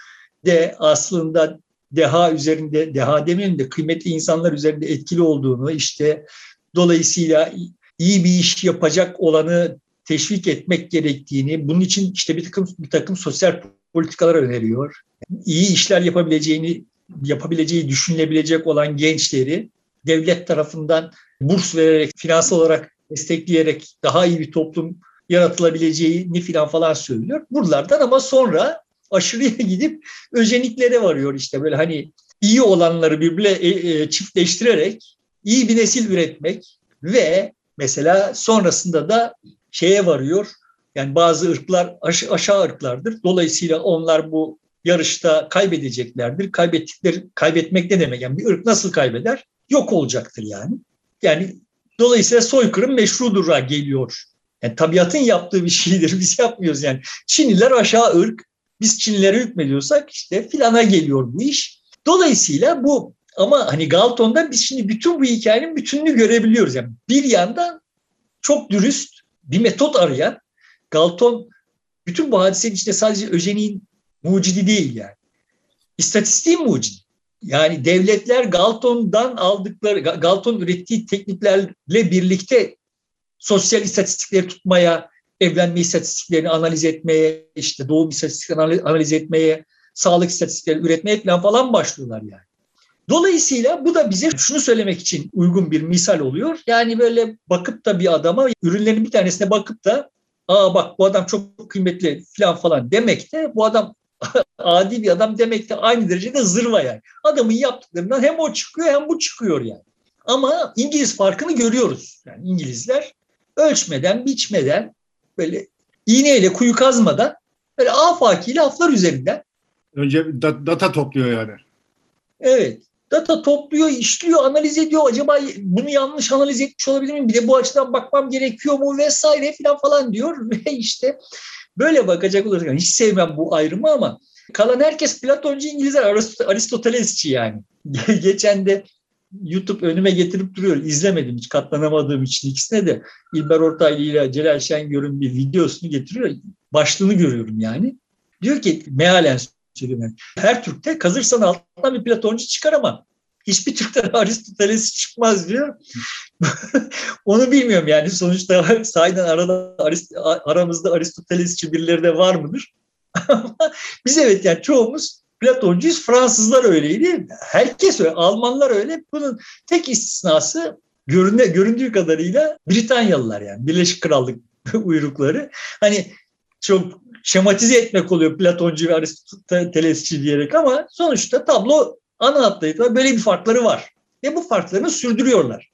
de aslında deha üzerinde, deha demeyeyim de kıymetli insanlar üzerinde etkili olduğunu işte dolayısıyla iyi bir iş yapacak olanı teşvik etmek gerektiğini, bunun için işte bir takım bir takım sosyal politikalar öneriyor. İyi işler yapabileceğini yapabileceği düşünülebilecek olan gençleri devlet tarafından burs vererek, finansal olarak destekleyerek daha iyi bir toplum yaratılabileceğini filan falan söylüyor. Buralardan ama sonra aşırıya gidip öjeniklere varıyor işte böyle hani iyi olanları birbirine e, e, çiftleştirerek iyi bir nesil üretmek ve mesela sonrasında da şeye varıyor. Yani bazı ırklar aş- aşağı ırklardır. Dolayısıyla onlar bu yarışta kaybedeceklerdir. Kaybettikleri kaybetmek ne demek? Yani bir ırk nasıl kaybeder? Yok olacaktır yani. Yani dolayısıyla soykırım meşrudur'a geliyor. Yani tabiatın yaptığı bir şeydir. Biz yapmıyoruz yani. Çinliler aşağı ırk. Biz Çinlilere hükmediyorsak işte filana geliyor bu iş. Dolayısıyla bu ama hani Galton'da biz şimdi bütün bu hikayenin bütününü görebiliyoruz. Yani bir yandan çok dürüst bir metot arayan Galton bütün bu hadisenin içinde sadece Öjen'in mucidi değil yani. İstatistiğin mucidi. Yani devletler Galton'dan aldıkları, Galton ürettiği tekniklerle birlikte sosyal istatistikleri tutmaya, evlenme istatistiklerini analiz etmeye, işte doğum istatistiklerini analiz etmeye, sağlık istatistikleri üretmeye falan başlıyorlar yani. Dolayısıyla bu da bize şunu söylemek için uygun bir misal oluyor. Yani böyle bakıp da bir adama ürünlerin bir tanesine bakıp da aa bak bu adam çok kıymetli falan falan demek de bu adam adi bir adam demek de aynı derecede zırva yani. Adamın yaptıklarından hem o çıkıyor hem bu çıkıyor yani. Ama İngiliz farkını görüyoruz. Yani İngilizler ölçmeden, biçmeden, böyle iğneyle kuyu kazmadan böyle afaki laflar üzerinden. Önce data topluyor yani. Evet data topluyor, işliyor, analiz ediyor. Acaba bunu yanlış analiz etmiş olabilir miyim? Bir de bu açıdan bakmam gerekiyor mu vesaire falan falan diyor. Ve işte böyle bakacak olursak hiç sevmem bu ayrımı ama kalan herkes Platoncu İngilizler Aristotelesçi yani. Geçen de YouTube önüme getirip duruyor. İzlemedim hiç katlanamadığım için ikisine de İlber Ortaylı ile Celal Şengör'ün bir videosunu getiriyor. Başlığını görüyorum yani. Diyor ki mealen söylüyorum. Her Türk'te kazırsan altından bir Platoncu çıkar ama hiçbir Türk'ten Aristoteles çıkmaz diyor. Onu bilmiyorum yani sonuçta sahiden arada, aramızda Aristotelesçi birileri de var mıdır? Biz evet yani çoğumuz Platoncuyuz. Fransızlar öyleydi. Herkes öyle. Almanlar öyle. Bunun tek istisnası görüne, göründüğü kadarıyla Britanyalılar yani. Birleşik Krallık uyrukları. Hani çok şematize etmek oluyor Platoncu ve Aristotelesçi diyerek ama sonuçta tablo ana hatlarıyla böyle bir farkları var. Ve bu farklarını sürdürüyorlar.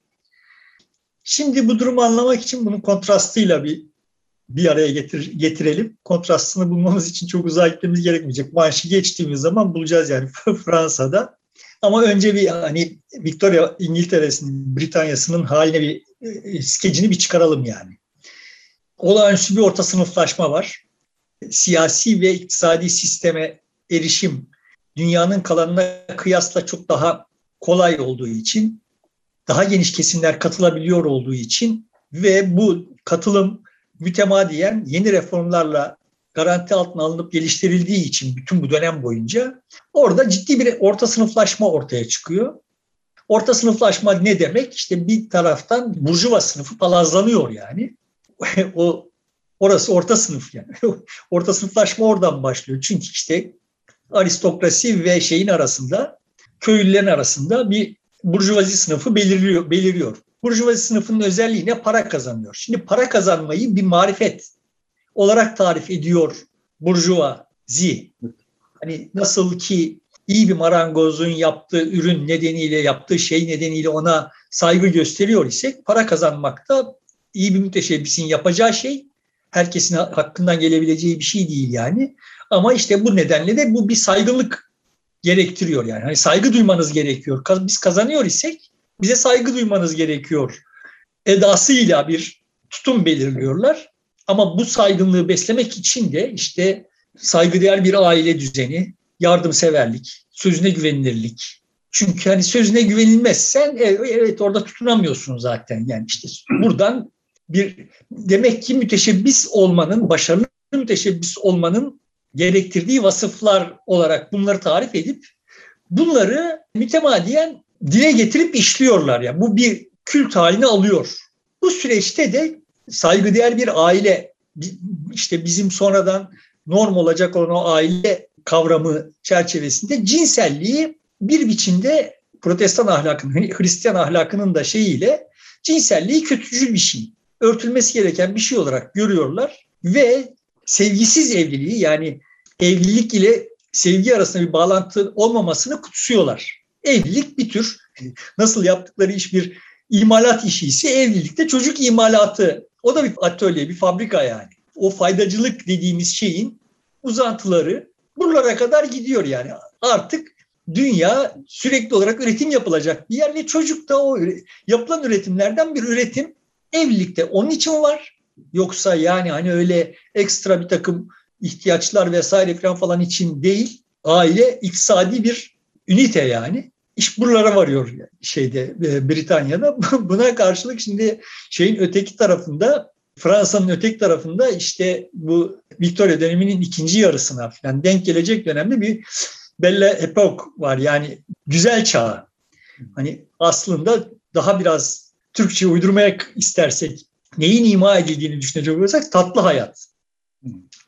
Şimdi bu durumu anlamak için bunun kontrastıyla bir bir araya getir, getirelim. Kontrastını bulmamız için çok uzağa gitmemiz gerekmeyecek. Manşi geçtiğimiz zaman bulacağız yani Fransa'da. Ama önce bir hani Victoria İngiltere'sinin, Britanya'sının haline bir e, skecini bir çıkaralım yani. Olağanüstü bir orta sınıflaşma var siyasi ve iktisadi sisteme erişim dünyanın kalanına kıyasla çok daha kolay olduğu için, daha geniş kesimler katılabiliyor olduğu için ve bu katılım mütemadiyen yeni reformlarla garanti altına alınıp geliştirildiği için bütün bu dönem boyunca orada ciddi bir orta sınıflaşma ortaya çıkıyor. Orta sınıflaşma ne demek? İşte bir taraftan burjuva sınıfı palazlanıyor yani. o Orası orta sınıf yani. orta sınıflaşma oradan başlıyor. Çünkü işte aristokrasi ve şeyin arasında, köylülerin arasında bir burjuvazi sınıfı belirliyor. beliriyor. Burjuvazi sınıfının özelliği ne? Para kazanıyor. Şimdi para kazanmayı bir marifet olarak tarif ediyor burjuvazi. Hani nasıl ki iyi bir marangozun yaptığı ürün nedeniyle, yaptığı şey nedeniyle ona saygı gösteriyor isek para kazanmak da iyi bir müteşebbisin yapacağı şey. Herkesin hakkından gelebileceği bir şey değil yani. Ama işte bu nedenle de bu bir saygınlık gerektiriyor yani. Hani saygı duymanız gerekiyor. Biz kazanıyor isek bize saygı duymanız gerekiyor. Edasıyla bir tutum belirliyorlar. Ama bu saygınlığı beslemek için de işte saygıdeğer bir aile düzeni, yardımseverlik, sözüne güvenilirlik. Çünkü hani sözüne güvenilmezsen evet, evet orada tutunamıyorsun zaten. Yani işte buradan bir demek ki müteşebbis olmanın, başarılı müteşebbis olmanın gerektirdiği vasıflar olarak bunları tarif edip bunları mütemadiyen dile getirip işliyorlar. Yani bu bir kült halini alıyor. Bu süreçte de saygıdeğer bir aile işte bizim sonradan norm olacak olan o aile kavramı çerçevesinde cinselliği bir biçimde protestan ahlakının, Hristiyan ahlakının da şeyiyle cinselliği kötücül bir şey, örtülmesi gereken bir şey olarak görüyorlar ve sevgisiz evliliği yani evlilik ile sevgi arasında bir bağlantı olmamasını kutsuyorlar. Evlilik bir tür nasıl yaptıkları iş bir imalat işi ise evlilikte çocuk imalatı. O da bir atölye, bir fabrika yani. O faydacılık dediğimiz şeyin uzantıları buralara kadar gidiyor yani. Artık dünya sürekli olarak üretim yapılacak bir yer ve çocuk da o yapılan üretimlerden bir üretim evlilikte onun için var. Yoksa yani hani öyle ekstra bir takım ihtiyaçlar vesaire falan falan için değil. Aile iktisadi bir ünite yani. İş buralara varıyor şeyde e, Britanya'da. Buna karşılık şimdi şeyin öteki tarafında Fransa'nın öteki tarafında işte bu Victoria döneminin ikinci yarısına falan denk gelecek dönemde bir Belle Epoque var. Yani güzel çağ. Hani aslında daha biraz Türkçe uydurmaya istersek neyin ima edildiğini düşünecek olursak tatlı hayat.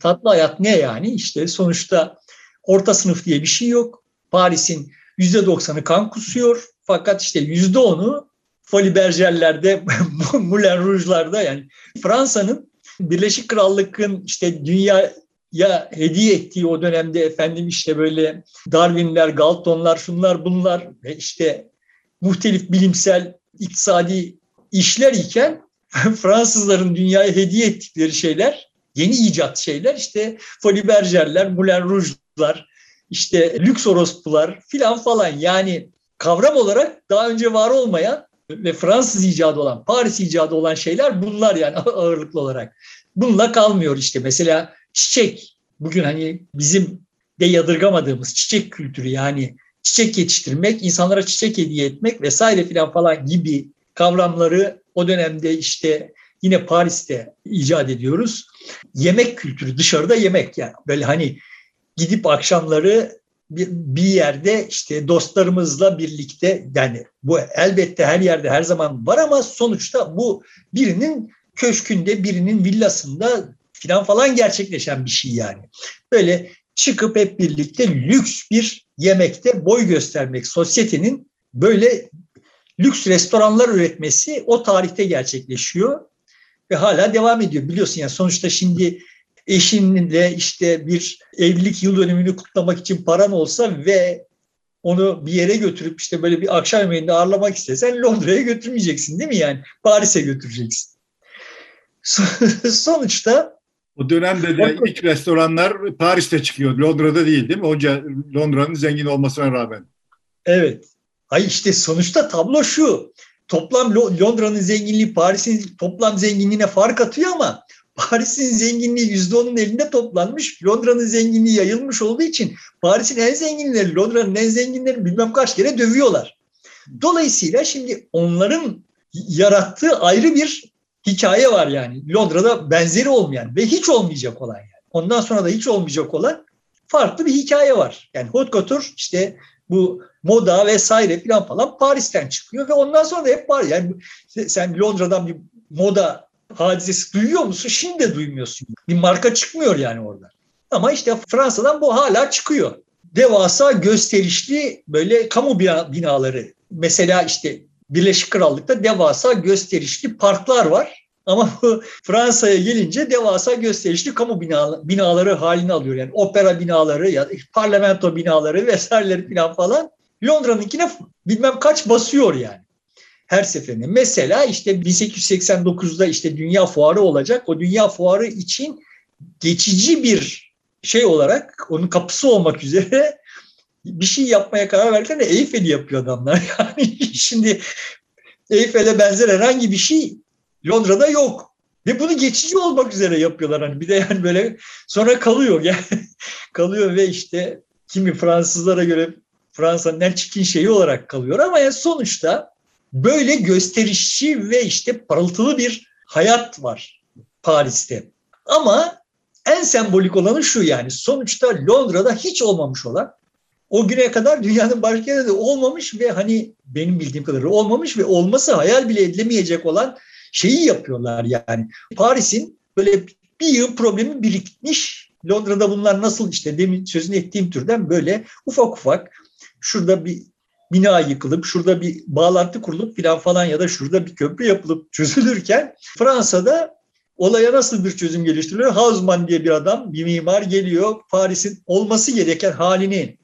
Tatlı hayat ne yani? İşte sonuçta orta sınıf diye bir şey yok. Paris'in yüzde doksanı kan kusuyor. Fakat işte yüzde onu Folie Berger'lerde, Moulin Rouge'larda yani Fransa'nın Birleşik Krallık'ın işte dünyaya hediye ettiği o dönemde efendim işte böyle Darwin'ler, Galton'lar, şunlar bunlar ve işte muhtelif bilimsel, iktisadi işler iken Fransızların dünyaya hediye ettikleri şeyler, yeni icat şeyler işte Folie Berger'ler, Moulin Rouge'lar, işte lüks orospular filan falan yani kavram olarak daha önce var olmayan ve Fransız icadı olan, Paris icadı olan şeyler bunlar yani ağırlıklı olarak. Bununla kalmıyor işte. Mesela çiçek. Bugün hani bizim de yadırgamadığımız çiçek kültürü yani çiçek yetiştirmek, insanlara çiçek hediye etmek vesaire filan falan gibi kavramları o dönemde işte yine Paris'te icat ediyoruz. Yemek kültürü dışarıda yemek yani böyle hani gidip akşamları bir, yerde işte dostlarımızla birlikte yani bu elbette her yerde her zaman var ama sonuçta bu birinin köşkünde birinin villasında filan falan gerçekleşen bir şey yani. Böyle çıkıp hep birlikte lüks bir yemekte boy göstermek sosyetenin böyle lüks restoranlar üretmesi o tarihte gerçekleşiyor ve hala devam ediyor. Biliyorsun yani sonuçta şimdi eşinle işte bir evlilik yıl dönümünü kutlamak için paran olsa ve onu bir yere götürüp işte böyle bir akşam yemeğinde ağırlamak istesen Londra'ya götürmeyeceksin değil mi yani? Paris'e götüreceksin. Sonuçta o dönemde de ilk restoranlar Paris'te çıkıyor. Londra'da değil değil mi? Onca Londra'nın zengin olmasına rağmen. Evet. Ay işte sonuçta tablo şu. Toplam Londra'nın zenginliği Paris'in toplam zenginliğine fark atıyor ama Paris'in zenginliği yüzde onun elinde toplanmış. Londra'nın zenginliği yayılmış olduğu için Paris'in en zenginleri, Londra'nın en zenginleri bilmem kaç kere dövüyorlar. Dolayısıyla şimdi onların yarattığı ayrı bir hikaye var yani. Londra'da benzeri olmayan ve hiç olmayacak olan yani. Ondan sonra da hiç olmayacak olan farklı bir hikaye var. Yani haute couture işte bu moda vesaire falan falan Paris'ten çıkıyor ve ondan sonra da hep var. Yani sen Londra'dan bir moda hadisesi duyuyor musun? Şimdi de duymuyorsun. Bir marka çıkmıyor yani orada. Ama işte Fransa'dan bu hala çıkıyor. devasa gösterişli böyle kamu binaları. Mesela işte Birleşik Krallık'ta devasa gösterişli parklar var. Ama Fransa'ya gelince devasa gösterişli kamu binaları halini alıyor. Yani opera binaları ya parlamento binaları vesaireleri falan falan. Londra'nınkine bilmem kaç basıyor yani her seferinde. Mesela işte 1889'da işte dünya fuarı olacak. O dünya fuarı için geçici bir şey olarak onun kapısı olmak üzere bir şey yapmaya karar verdiklerinde Eyfel'i yapıyor adamlar. Yani şimdi Eyfel'e benzer herhangi bir şey Londra'da yok. Ve bunu geçici olmak üzere yapıyorlar. Hani bir de yani böyle sonra kalıyor. Yani kalıyor ve işte kimi Fransızlara göre Fransa'nın en çirkin şeyi olarak kalıyor. Ama yani sonuçta böyle gösterişçi ve işte parıltılı bir hayat var Paris'te. Ama en sembolik olanı şu yani sonuçta Londra'da hiç olmamış olan o güne kadar dünyanın başka yerinde olmamış ve hani benim bildiğim kadarıyla olmamış ve olması hayal bile edilemeyecek olan şeyi yapıyorlar yani. Paris'in böyle bir yıl problemi birikmiş. Londra'da bunlar nasıl işte demin sözünü ettiğim türden böyle ufak ufak şurada bir bina yıkılıp şurada bir bağlantı kurulup filan falan ya da şurada bir köprü yapılıp çözülürken Fransa'da olaya nasıl bir çözüm geliştiriliyor? Hausmann diye bir adam, bir mimar geliyor. Paris'in olması gereken halini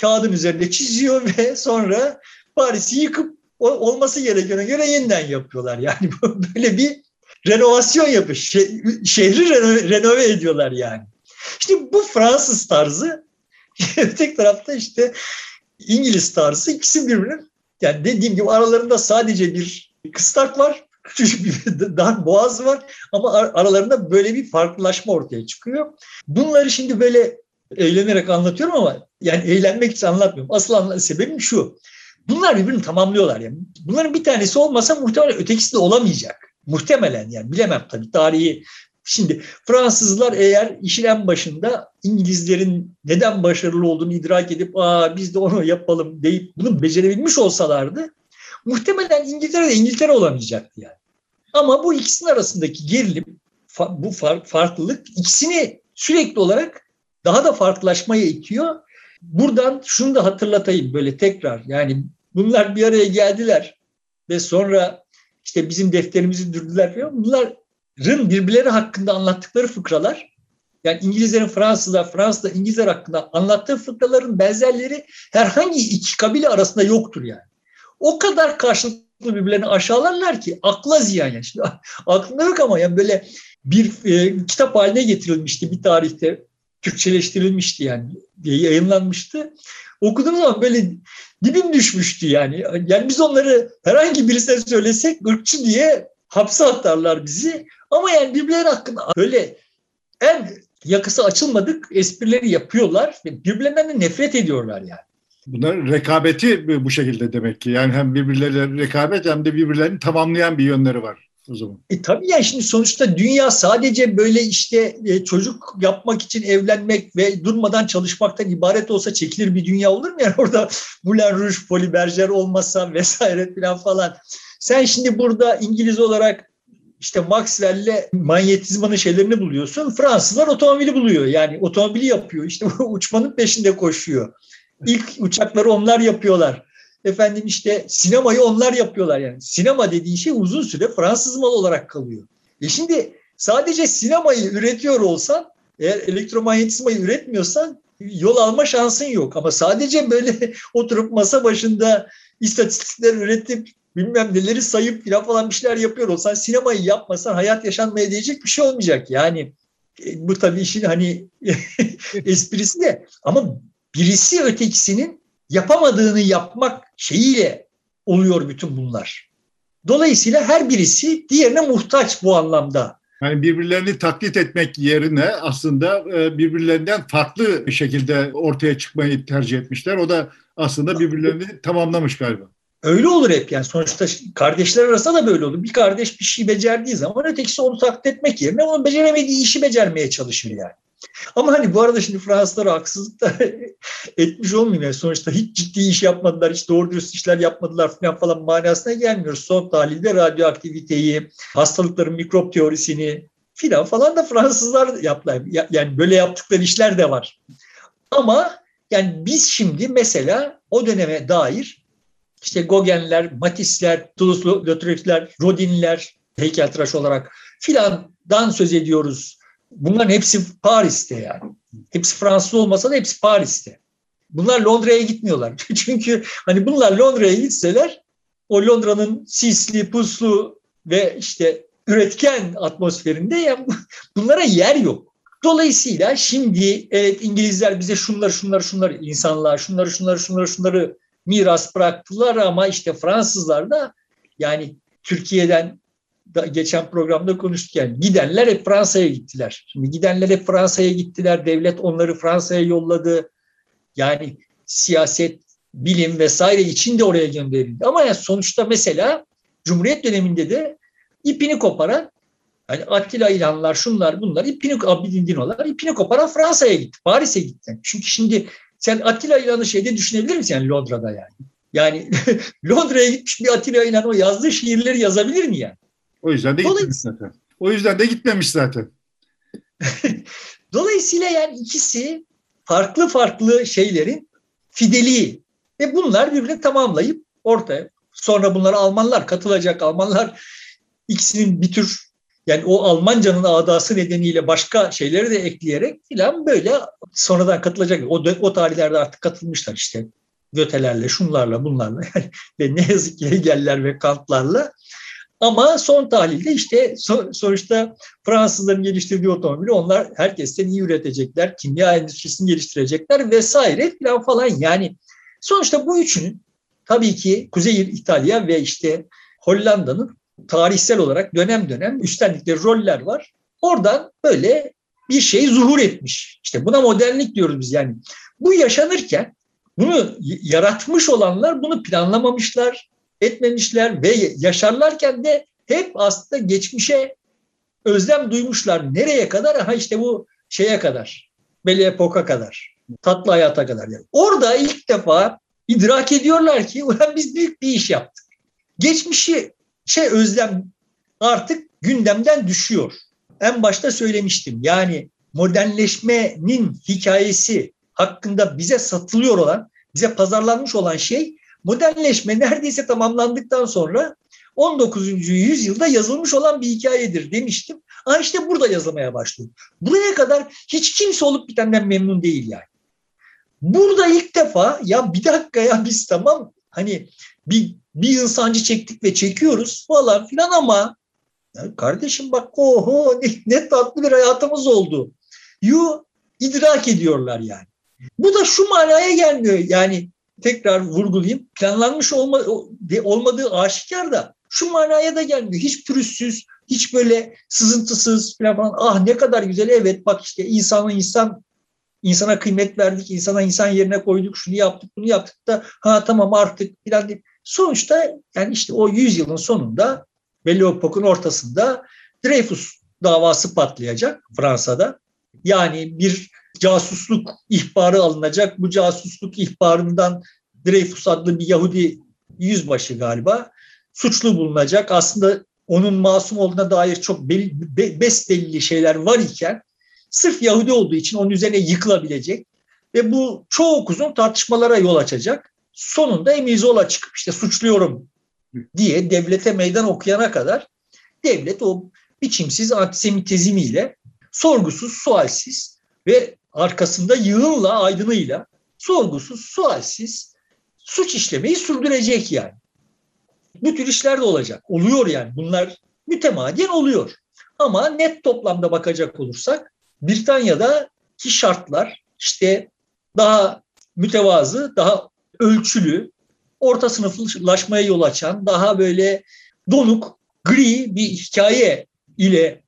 kağıdın üzerinde çiziyor ve sonra Paris'i yıkıp olması gerekene göre yeniden yapıyorlar. Yani böyle bir renovasyon yapıyor. Şehri renove ediyorlar yani. İşte bu Fransız tarzı. Tek tarafta işte İngiliz tarzı ikisi birbirinin yani dediğim gibi aralarında sadece bir kıstak var. Küçük bir dar boğaz var ama aralarında böyle bir farklılaşma ortaya çıkıyor. Bunları şimdi böyle eğlenerek anlatıyorum ama yani eğlenmek için anlatmıyorum. Asıl anla sebebim şu. Bunlar birbirini tamamlıyorlar yani. Bunların bir tanesi olmasa muhtemelen ötekisi de olamayacak. Muhtemelen yani bilemem tabii tarihi Şimdi Fransızlar eğer işin en başında İngilizlerin neden başarılı olduğunu idrak edip Aa, biz de onu yapalım deyip bunu becerebilmiş olsalardı muhtemelen İngiltere de İngiltere olamayacaktı yani. Ama bu ikisinin arasındaki gerilim, bu farklılık ikisini sürekli olarak daha da farklılaşmaya itiyor. Buradan şunu da hatırlatayım böyle tekrar yani bunlar bir araya geldiler ve sonra işte bizim defterimizi dürdüler falan. Bunlar birbirleri hakkında anlattıkları fıkralar yani İngilizlerin Fransızlar, Fransızlar İngilizler hakkında anlattığı fıkraların benzerleri herhangi iki kabile arasında yoktur yani. O kadar karşılıklı birbirlerini aşağılarlar ki akla ziyan yani. Şimdi, aklımda yok ama yani böyle bir e, kitap haline getirilmişti bir tarihte. Türkçeleştirilmişti yani diye yayınlanmıştı. Okuduğum zaman böyle dibim düşmüştü yani. Yani biz onları herhangi birisine söylesek ırkçı diye hapse atarlar bizi. Ama yani birbirleri hakkında böyle en yakası açılmadık esprileri yapıyorlar ve birbirlerinden de nefret ediyorlar yani. Bunlar rekabeti bu şekilde demek ki. Yani hem birbirleriyle rekabet hem de birbirlerini tamamlayan bir yönleri var o zaman. E tabii yani şimdi sonuçta dünya sadece böyle işte e, çocuk yapmak için evlenmek ve durmadan çalışmaktan ibaret olsa çekilir bir dünya olur mu? Yani orada Moulin Rouge, Folies Bergère olmasa vesaire falan falan. Sen şimdi burada İngiliz olarak işte Maxwell'le manyetizmanın şeylerini buluyorsun. Fransızlar otomobili buluyor. Yani otomobili yapıyor. İşte uçmanın peşinde koşuyor. İlk uçakları onlar yapıyorlar. Efendim işte sinemayı onlar yapıyorlar yani. Sinema dediğin şey uzun süre Fransız mal olarak kalıyor. E şimdi sadece sinemayı üretiyor olsan eğer elektromanyetizmayı üretmiyorsan yol alma şansın yok. Ama sadece böyle oturup masa başında istatistikler üretip bilmem neleri sayıp filan falan bir şeyler yapıyor olsan sinemayı yapmasan hayat yaşanmaya diyecek bir şey olmayacak. Yani e, bu tabii işin hani esprisi de ama birisi ötekisinin yapamadığını yapmak şeyiyle oluyor bütün bunlar. Dolayısıyla her birisi diğerine muhtaç bu anlamda. Yani birbirlerini taklit etmek yerine aslında e, birbirlerinden farklı bir şekilde ortaya çıkmayı tercih etmişler. O da aslında birbirlerini tamamlamış galiba. Öyle olur hep yani sonuçta kardeşler arasında da böyle olur. Bir kardeş bir şey becerdiği zaman ötekisi onu taklit etmek yerine onun beceremediği işi becermeye çalışır yani. Ama hani bu arada şimdi Fransızlara haksızlık da etmiş olmayayım. Yani sonuçta hiç ciddi iş yapmadılar, hiç doğru dürüst işler yapmadılar falan falan manasına gelmiyoruz. Son tahlilde radyoaktiviteyi, hastalıkların mikrop teorisini filan falan da Fransızlar yaptılar. Yani böyle yaptıkları işler de var. Ama Yani biz şimdi mesela o döneme dair işte Gogenler, Matisse'ler, Toulouse-Lautrec'ler, Rodin'ler heykeltıraş olarak filandan söz ediyoruz. Bunların hepsi Paris'te yani. Hepsi Fransız olmasa da hepsi Paris'te. Bunlar Londra'ya gitmiyorlar. Çünkü hani bunlar Londra'ya gitseler o Londra'nın sisli, puslu ve işte üretken atmosferinde ya bunlara yer yok. Dolayısıyla şimdi evet İngilizler bize şunları şunları şunları insanlar şunları şunları şunları şunları miras bıraktılar ama işte Fransızlar da yani Türkiye'den da geçen programda konuştuk yani gidenler hep Fransa'ya gittiler. Şimdi gidenler hep Fransa'ya gittiler. Devlet onları Fransa'ya yolladı. Yani siyaset, bilim vesaire için de oraya gönderildi. Ama yani sonuçta mesela Cumhuriyet döneminde de ipini koparan yani Attila İlhanlar, şunlar bunlar ipini Abidin Dinolar ipini koparan Fransa'ya gitti, Paris'e gitti. Çünkü şimdi sen Attila İlhan'ı şeyde düşünebilir misin yani Londra'da yani? Yani Londra'ya gitmiş bir Attila İlhan o yazdığı şiirleri yazabilir mi yani? O yüzden de gitmemiş zaten. O yüzden de gitmemiş zaten. Dolayısıyla yani ikisi farklı farklı şeylerin fideliği ve bunlar birbirini tamamlayıp ortaya. Sonra bunlara Almanlar katılacak. Almanlar ikisinin bir tür yani o Almancanın adası nedeniyle başka şeyleri de ekleyerek filan böyle sonradan katılacak. O, o tarihlerde artık katılmışlar işte. Götelerle, şunlarla, bunlarla yani ve ne yazık ki Hegel'ler ve Kant'larla. Ama son tahlilde işte sonuçta Fransızların geliştirdiği otomobili onlar herkesten iyi üretecekler, kimya endüstrisini geliştirecekler vesaire falan falan. Yani sonuçta bu üçünün tabii ki Kuzey İtalya ve işte Hollanda'nın tarihsel olarak dönem dönem üstlendikleri roller var. Oradan böyle bir şey zuhur etmiş. İşte buna modernlik diyoruz biz yani. Bu yaşanırken bunu yaratmış olanlar bunu planlamamışlar, etmemişler ve yaşarlarken de hep aslında geçmişe özlem duymuşlar. Nereye kadar? Ha işte bu şeye kadar. Belli epoka kadar. Tatlı hayata kadar. Yani. Orada ilk defa idrak ediyorlar ki ulan biz büyük bir iş yaptık. Geçmişi şey özlem artık gündemden düşüyor. En başta söylemiştim. Yani modernleşmenin hikayesi hakkında bize satılıyor olan, bize pazarlanmış olan şey modernleşme neredeyse tamamlandıktan sonra 19. yüzyılda yazılmış olan bir hikayedir demiştim. Ama işte burada yazılmaya başlıyor. Buraya kadar hiç kimse olup bitenden memnun değil yani. Burada ilk defa ya bir dakika ya biz tamam hani bir, bir insancı çektik ve çekiyoruz falan filan ama ya kardeşim bak oho ne, ne tatlı bir hayatımız oldu. Yu idrak ediyorlar yani. Bu da şu manaya gelmiyor yani tekrar vurgulayayım planlanmış olma, olmadığı aşikar da şu manaya da gelmiyor. Hiç pürüzsüz, hiç böyle sızıntısız falan. Ah ne kadar güzel evet bak işte insana insan insana kıymet verdik, insana insan yerine koyduk, şunu yaptık, bunu yaptık da ha tamam artık filan değil. Sonuçta yani işte o yüzyılın sonunda ve Leopold'un ortasında Dreyfus davası patlayacak Fransa'da. Yani bir casusluk ihbarı alınacak. Bu casusluk ihbarından Dreyfus adlı bir Yahudi yüzbaşı galiba suçlu bulunacak. Aslında onun masum olduğuna dair çok belli, besbelli şeyler var iken sırf Yahudi olduğu için onun üzerine yıkılabilecek ve bu çok uzun tartışmalara yol açacak. Sonunda Emil Zola çıkıp işte suçluyorum diye devlete meydan okuyana kadar devlet o biçimsiz antisemitizmiyle sorgusuz, sualsiz ve arkasında yığınla, aydınıyla sorgusuz, sualsiz suç işlemeyi sürdürecek yani. Bu tür işler de olacak. Oluyor yani. Bunlar mütemadiyen oluyor. Ama net toplamda bakacak olursak Britanya'da ki şartlar işte daha mütevazı, daha ölçülü, orta sınıflaşmaya yol açan, daha böyle donuk, gri bir hikaye ile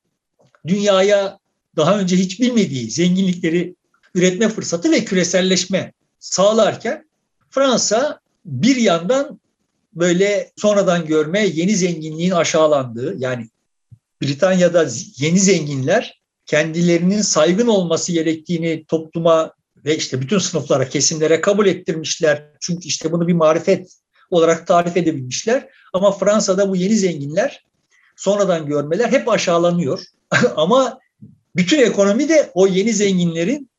dünyaya daha önce hiç bilmediği zenginlikleri üretme fırsatı ve küreselleşme sağlarken Fransa bir yandan böyle sonradan görme yeni zenginliğin aşağılandığı yani Britanya'da yeni zenginler kendilerinin saygın olması gerektiğini topluma ve işte bütün sınıflara, kesimlere kabul ettirmişler. Çünkü işte bunu bir marifet olarak tarif edebilmişler. Ama Fransa'da bu yeni zenginler sonradan görmeler hep aşağılanıyor. Ama bütün ekonomi de o yeni zenginlerin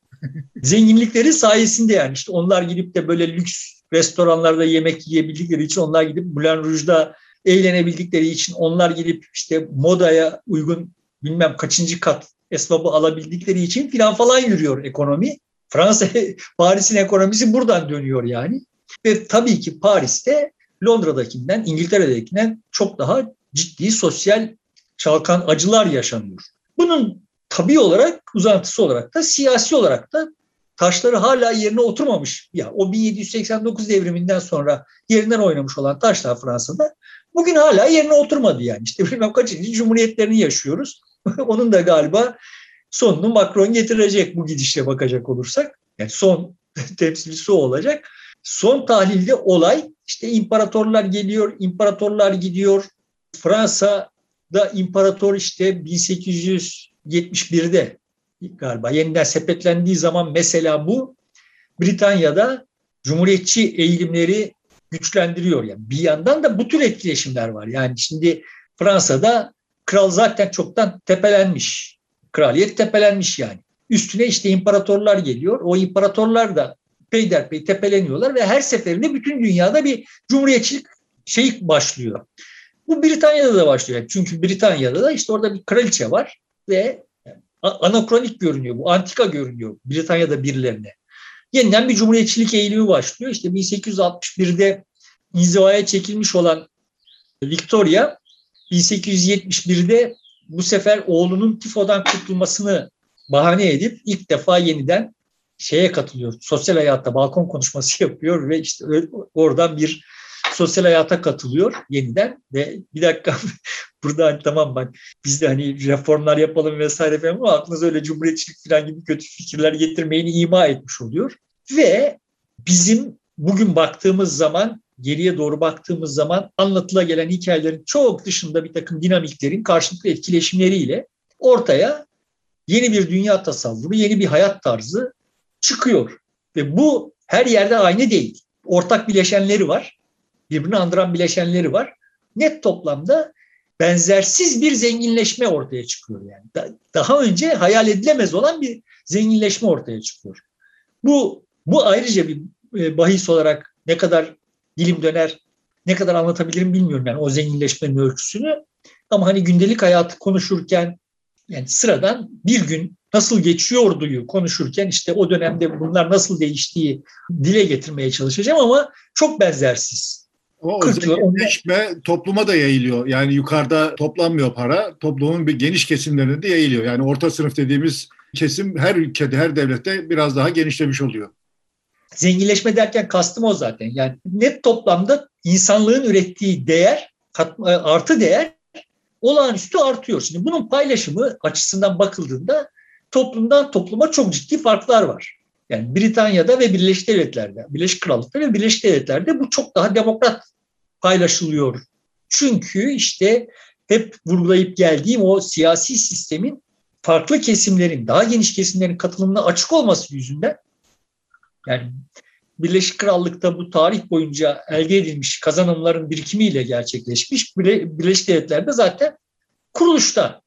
Zenginlikleri sayesinde yani işte onlar gidip de böyle lüks restoranlarda yemek yiyebildikleri için onlar gidip Moulin Rouge'da eğlenebildikleri için onlar gidip işte modaya uygun bilmem kaçıncı kat esbabı alabildikleri için filan falan yürüyor ekonomi. Fransa, Paris'in ekonomisi buradan dönüyor yani. Ve tabii ki Paris'te Londra'dakinden, İngiltere'dekinden çok daha ciddi sosyal çalkan acılar yaşanıyor. Bunun tabii olarak uzantısı olarak da siyasi olarak da taşları hala yerine oturmamış. Ya o 1789 devriminden sonra yerinden oynamış olan taşlar Fransa'da bugün hala yerine oturmadı yani. İşte bilmem kaçıncı cumhuriyetlerini yaşıyoruz. Onun da galiba sonunu Macron getirecek bu gidişle bakacak olursak. Yani son temsilcisi o olacak. Son tahlilde olay işte imparatorlar geliyor, imparatorlar gidiyor. Fransa'da imparator işte 1871'de galiba yeniden sepetlendiği zaman mesela bu Britanya'da cumhuriyetçi eğilimleri güçlendiriyor. Yani bir yandan da bu tür etkileşimler var. Yani şimdi Fransa'da kral zaten çoktan tepelenmiş. Kraliyet tepelenmiş yani. Üstüne işte imparatorlar geliyor. O imparatorlar da peyderpey tepeleniyorlar ve her seferinde bütün dünyada bir cumhuriyetçilik şey başlıyor. Bu Britanya'da da başlıyor. Çünkü Britanya'da da işte orada bir kraliçe var ve anakronik görünüyor bu, antika görünüyor Britanya'da birilerine. Yeniden bir cumhuriyetçilik eğilimi başlıyor. İşte 1861'de inzivaya çekilmiş olan Victoria 1871'de bu sefer oğlunun tifodan kurtulmasını bahane edip ilk defa yeniden şeye katılıyor. Sosyal hayatta balkon konuşması yapıyor ve işte oradan bir sosyal hayata katılıyor yeniden ve bir dakika burada hani tamam bak biz de hani reformlar yapalım vesaire falan ama aklınıza öyle cumhuriyetçilik falan gibi kötü fikirler getirmeyini ima etmiş oluyor. Ve bizim bugün baktığımız zaman geriye doğru baktığımız zaman anlatıla gelen hikayelerin çok dışında bir takım dinamiklerin karşılıklı etkileşimleriyle ortaya yeni bir dünya tasavvuru, yeni bir hayat tarzı çıkıyor. Ve bu her yerde aynı değil. Ortak bileşenleri var. Birbirini andıran bileşenleri var. Net toplamda benzersiz bir zenginleşme ortaya çıkıyor yani. Daha önce hayal edilemez olan bir zenginleşme ortaya çıkıyor. Bu bu ayrıca bir e, bahis olarak ne kadar dilim döner, ne kadar anlatabilirim bilmiyorum yani o zenginleşmenin ölçüsünü. Ama hani gündelik hayatı konuşurken yani sıradan bir gün nasıl geçiyorduyu konuşurken işte o dönemde bunlar nasıl değiştiği dile getirmeye çalışacağım ama çok benzersiz. Ama o zenginleşme topluma da yayılıyor. Yani yukarıda toplanmıyor para, toplumun bir geniş kesimlerine de yayılıyor. Yani orta sınıf dediğimiz kesim her ülkede, her devlette biraz daha genişlemiş oluyor. Zenginleşme derken kastım o zaten. Yani net toplamda insanlığın ürettiği değer, artı değer olağanüstü artıyor. Şimdi bunun paylaşımı açısından bakıldığında toplumdan topluma çok ciddi farklar var. Yani Britanya'da ve Birleşik Devletler'de, Birleşik Krallık'ta ve Birleşik Devletler'de bu çok daha demokrat paylaşılıyor. Çünkü işte hep vurgulayıp geldiğim o siyasi sistemin farklı kesimlerin, daha geniş kesimlerin katılımına açık olması yüzünden yani Birleşik Krallık'ta bu tarih boyunca elde edilmiş kazanımların birikimiyle gerçekleşmiş. Birleşik Devletler'de zaten kuruluşta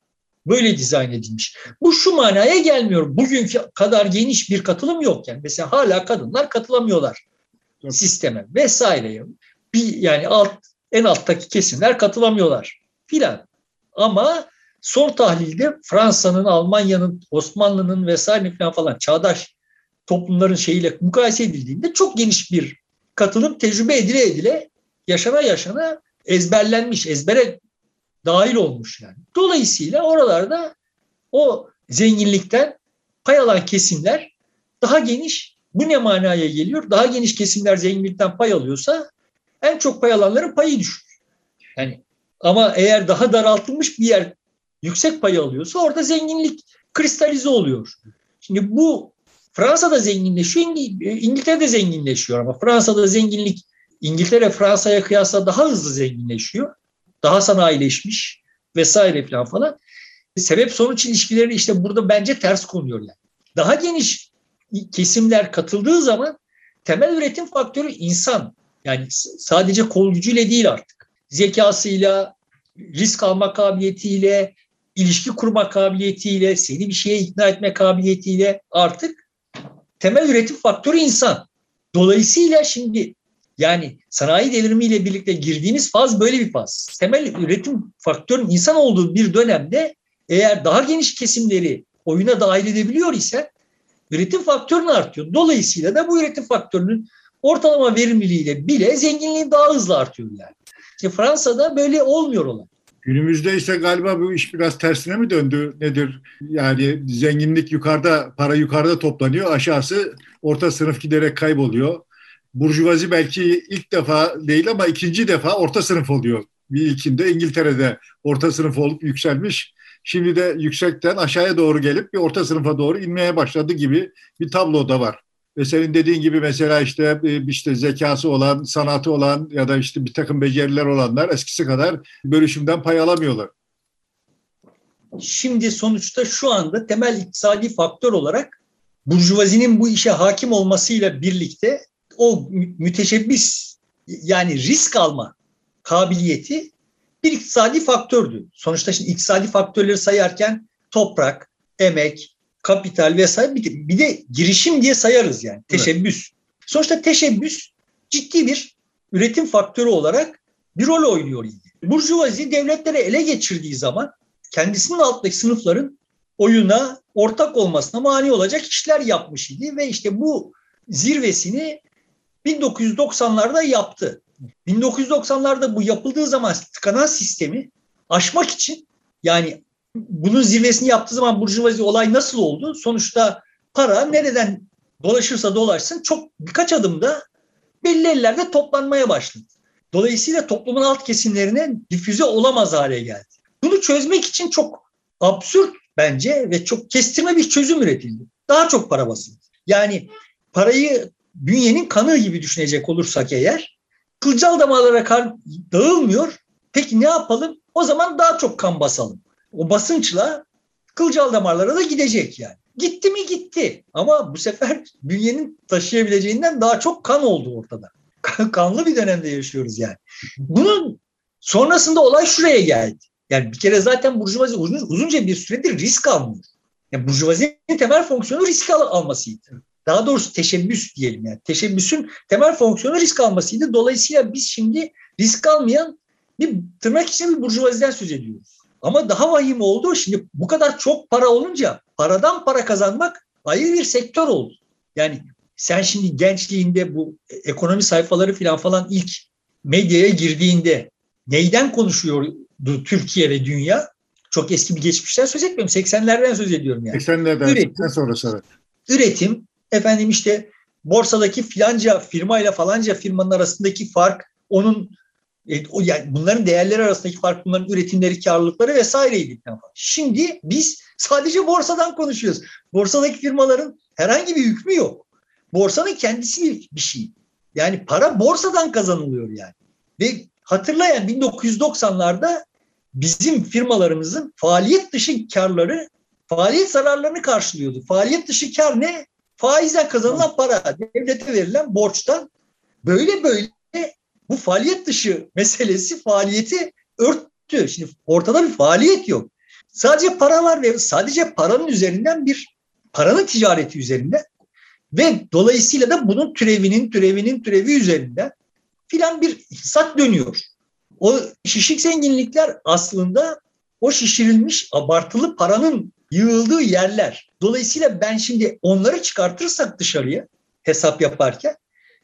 böyle dizayn edilmiş. Bu şu manaya gelmiyor. Bugünkü kadar geniş bir katılım yok. Yani mesela hala kadınlar katılamıyorlar evet. sisteme vesaire. Bir, yani alt en alttaki kesimler katılamıyorlar filan. Ama son tahlilde Fransa'nın, Almanya'nın, Osmanlı'nın vesaire falan falan çağdaş toplumların şeyiyle mukayese edildiğinde çok geniş bir katılım tecrübe edile edile yaşana yaşana ezberlenmiş, ezbere dahil olmuş yani. Dolayısıyla oralarda o zenginlikten pay alan kesimler daha geniş. Bu ne manaya geliyor? Daha geniş kesimler zenginlikten pay alıyorsa en çok pay alanların payı düşür. Yani ama eğer daha daraltılmış bir yer yüksek pay alıyorsa orada zenginlik kristalize oluyor. Şimdi bu Fransa'da zenginleşiyor, İngiltere'de zenginleşiyor ama Fransa'da zenginlik İngiltere Fransa'ya kıyasla daha hızlı zenginleşiyor daha sanayileşmiş vesaire falan falan. Sebep sonuç ilişkileri işte burada bence ters konuyor yani. Daha geniş kesimler katıldığı zaman temel üretim faktörü insan. Yani sadece kol gücüyle değil artık. Zekasıyla, risk alma kabiliyetiyle, ilişki kurma kabiliyetiyle, seni bir şeye ikna etme kabiliyetiyle artık temel üretim faktörü insan. Dolayısıyla şimdi yani sanayi devrimiyle birlikte girdiğimiz faz böyle bir faz. Temel üretim faktörün insan olduğu bir dönemde eğer daha geniş kesimleri oyuna dahil edebiliyor ise üretim faktörünü artıyor. Dolayısıyla da bu üretim faktörünün ortalama verimliliğiyle bile zenginliği daha hızlı artıyor yani. İşte Fransa'da böyle olmuyor olay. Günümüzde ise galiba bu iş biraz tersine mi döndü nedir? Yani zenginlik yukarıda, para yukarıda toplanıyor, aşağısı orta sınıf giderek kayboluyor. Burjuvazi belki ilk defa değil ama ikinci defa orta sınıf oluyor. Bir ilkinde İngiltere'de orta sınıf olup yükselmiş. Şimdi de yüksekten aşağıya doğru gelip bir orta sınıfa doğru inmeye başladı gibi bir tablo da var. Ve senin dediğin gibi mesela işte e, işte zekası olan, sanatı olan ya da işte bir takım beceriler olanlar eskisi kadar bölüşümden pay alamıyorlar. Şimdi sonuçta şu anda temel iktisadi faktör olarak burjuvazinin bu işe hakim olmasıyla birlikte o müteşebbis yani risk alma kabiliyeti bir iktisadi faktördü. Sonuçta şimdi iktisadi faktörleri sayarken toprak, emek, kapital vesaire bir de, bir de girişim diye sayarız yani teşebbüs. Evet. Sonuçta teşebbüs ciddi bir üretim faktörü olarak bir rol oynuyor idi. Burjuvazi devletleri ele geçirdiği zaman kendisinin altındaki sınıfların oyuna ortak olmasına mani olacak işler yapmış idi ve işte bu zirvesini 1990'larda yaptı. 1990'larda bu yapıldığı zaman tıkanan sistemi aşmak için yani bunun zirvesini yaptığı zaman burjuvazi olay nasıl oldu? Sonuçta para nereden dolaşırsa dolaşsın çok birkaç adımda belli ellerde toplanmaya başladı. Dolayısıyla toplumun alt kesimlerine difüze olamaz hale geldi. Bunu çözmek için çok absürt bence ve çok kestirme bir çözüm üretildi. Daha çok para basıldı. Yani parayı bünyenin kanı gibi düşünecek olursak eğer kılcal damarlara kan dağılmıyor. Peki ne yapalım? O zaman daha çok kan basalım o basınçla kılcal damarlara da gidecek yani. Gitti mi gitti ama bu sefer bünyenin taşıyabileceğinden daha çok kan oldu ortada. Kanlı bir dönemde yaşıyoruz yani. Bunun sonrasında olay şuraya geldi. Yani bir kere zaten burjuvazi uzun, uzunca bir süredir risk almıyor. Yani burjuvazinin temel fonksiyonu risk al almasıydı. Daha doğrusu teşebbüs diyelim yani. Teşebbüsün temel fonksiyonu risk almasıydı. Dolayısıyla biz şimdi risk almayan bir tırnak içinde bir burjuvaziden söz ediyoruz. Ama daha vahim oldu. Şimdi bu kadar çok para olunca paradan para kazanmak ayrı bir sektör oldu. Yani sen şimdi gençliğinde bu ekonomi sayfaları falan falan ilk medyaya girdiğinde neyden konuşuyordu Türkiye ve dünya? Çok eski bir geçmişten söz etmiyorum. 80'lerden söz ediyorum yani. 80'lerden üretim, sonrası evet. Üretim, efendim işte borsadaki filanca firmayla falanca firmanın arasındaki fark, onun e, yani bunların değerleri arasındaki fark, bunların üretimleri, karlılıkları vesaireydi. Şimdi biz sadece borsadan konuşuyoruz. Borsadaki firmaların herhangi bir hükmü yok. Borsanın kendisi bir şey. Yani para borsadan kazanılıyor yani. Ve hatırlayan 1990'larda bizim firmalarımızın faaliyet dışı karları faaliyet zararlarını karşılıyordu. Faaliyet dışı kar ne? Faizden kazanılan para, devlete verilen borçtan böyle böyle bu faaliyet dışı meselesi faaliyeti örttü. Şimdi ortada bir faaliyet yok. Sadece para var ve sadece paranın üzerinden bir paranın ticareti üzerinden ve dolayısıyla da bunun türevinin türevinin türevi üzerinden filan bir iktisat dönüyor. O şişik zenginlikler aslında o şişirilmiş abartılı paranın yığıldığı yerler. Dolayısıyla ben şimdi onları çıkartırsak dışarıya hesap yaparken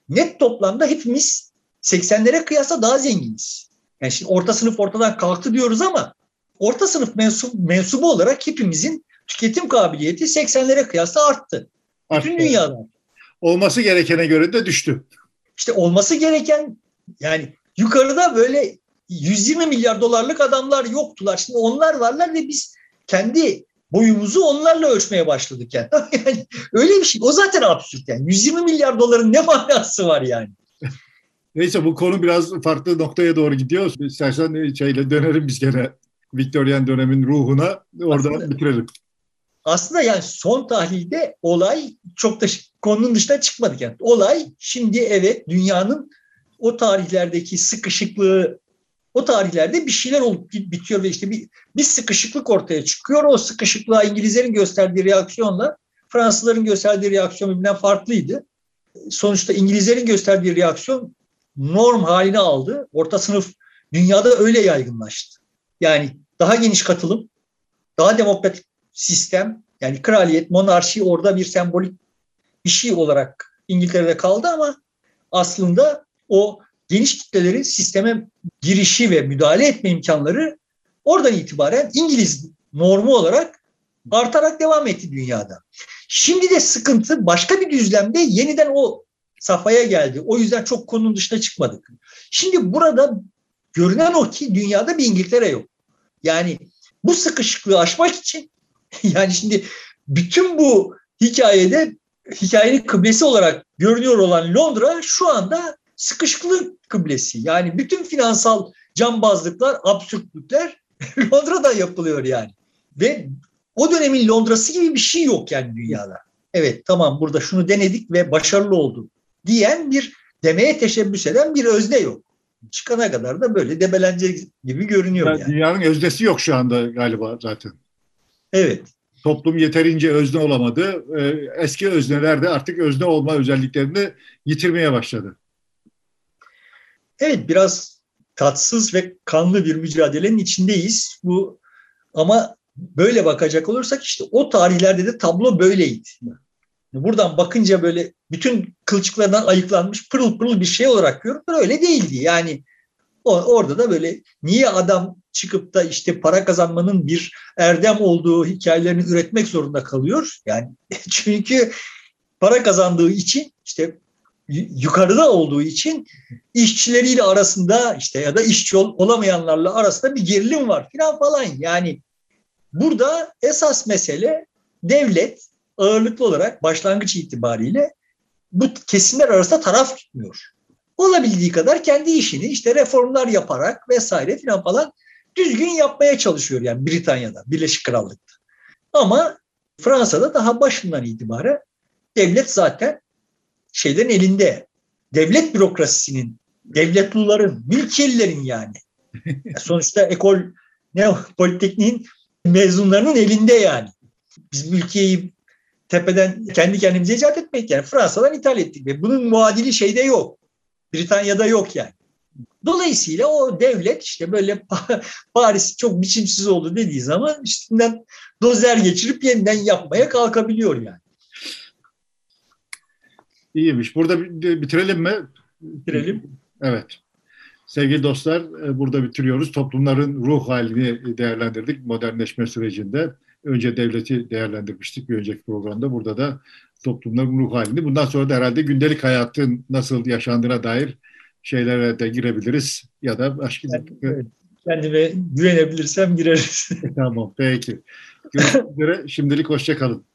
net toplamda hepimiz 80'lere kıyasla daha zenginiz. Yani şimdi orta sınıf ortadan kalktı diyoruz ama orta sınıf mensup, mensubu olarak hepimizin tüketim kabiliyeti 80'lere kıyasla arttı. Arttı. Bütün dünyada. Olması gerekene göre de düştü. İşte olması gereken yani yukarıda böyle 120 milyar dolarlık adamlar yoktular. Şimdi onlar varlar ve biz kendi boyumuzu onlarla ölçmeye başladık yani. yani öyle bir şey. O zaten absürt yani. 120 milyar doların ne manası var yani? Neyse bu konu biraz farklı noktaya doğru gidiyor. İstersen şeyle dönerim biz gene Victorian dönemin ruhuna. Oradan aslında, bitirelim. Aslında yani son tahlilde olay çok da konunun dışına çıkmadı. Yani olay şimdi evet dünyanın o tarihlerdeki sıkışıklığı o tarihlerde bir şeyler olup bitiyor ve işte bir, bir sıkışıklık ortaya çıkıyor. O sıkışıklığa İngilizlerin gösterdiği reaksiyonla Fransızların gösterdiği reaksiyon birbirinden farklıydı. Sonuçta İngilizlerin gösterdiği reaksiyon norm haline aldı. Orta sınıf dünyada öyle yaygınlaştı. Yani daha geniş katılım, daha demokratik sistem, yani kraliyet, monarşi orada bir sembolik bir şey olarak İngiltere'de kaldı ama aslında o geniş kitlelerin sisteme girişi ve müdahale etme imkanları oradan itibaren İngiliz normu olarak artarak devam etti dünyada. Şimdi de sıkıntı başka bir düzlemde yeniden o safhaya geldi. O yüzden çok konunun dışına çıkmadık. Şimdi burada görünen o ki dünyada bir İngiltere yok. Yani bu sıkışıklığı aşmak için yani şimdi bütün bu hikayede hikayenin kıblesi olarak görünüyor olan Londra şu anda sıkışıklık kıblesi. Yani bütün finansal cambazlıklar, absürtlükler Londra'da yapılıyor yani. Ve o dönemin Londra'sı gibi bir şey yok yani dünyada. Evet tamam burada şunu denedik ve başarılı oldu diyen bir demeye teşebbüs eden bir özne yok. Çıkana kadar da böyle debelenecek gibi görünüyor yani. yani. Dünyanın öznesi yok şu anda galiba zaten. Evet. Toplum yeterince özne olamadı. Ee, eski özneler de artık özne olma özelliklerini yitirmeye başladı. Evet biraz tatsız ve kanlı bir mücadelenin içindeyiz. Bu ama böyle bakacak olursak işte o tarihlerde de tablo böyleydi. Buradan bakınca böyle bütün kılçıklarından ayıklanmış pırıl pırıl bir şey olarak görünür. Öyle değildi. Yani orada da böyle niye adam çıkıp da işte para kazanmanın bir erdem olduğu hikayelerini üretmek zorunda kalıyor? Yani çünkü para kazandığı için işte yukarıda olduğu için işçileriyle arasında işte ya da işçi olamayanlarla arasında bir gerilim var filan falan. Yani burada esas mesele devlet ağırlıklı olarak başlangıç itibariyle bu kesimler arasında taraf tutmuyor. Olabildiği kadar kendi işini işte reformlar yaparak vesaire filan falan düzgün yapmaya çalışıyor yani Britanya'da, Birleşik Krallık'ta. Ama Fransa'da daha başından itibaren devlet zaten şeylerin elinde. Devlet bürokrasisinin, devletluların, mülkiyelilerin yani. Sonuçta ekol ne politekniğin mezunlarının elinde yani. Biz mülkiyeyi tepeden kendi kendimize icat etmedik yani. Fransa'dan ithal ettik ve bunun muadili şeyde yok. Britanya'da yok yani. Dolayısıyla o devlet işte böyle Paris çok biçimsiz oldu dediği zaman üstünden dozer geçirip yeniden yapmaya kalkabiliyor yani. İyiymiş. Burada bitirelim mi? Bitirelim. Evet. Sevgili dostlar e, burada bitiriyoruz. Toplumların ruh halini değerlendirdik modernleşme sürecinde. Önce devleti değerlendirmiştik bir önceki programda. Burada da toplumların ruh halini. Bundan sonra da herhalde gündelik hayatın nasıl yaşandığına dair şeylere de girebiliriz. Ya da başka... Evet, kendime güvenebilirsem gireriz. tamam peki. Görüşmek üzere. Şimdilik hoşçakalın.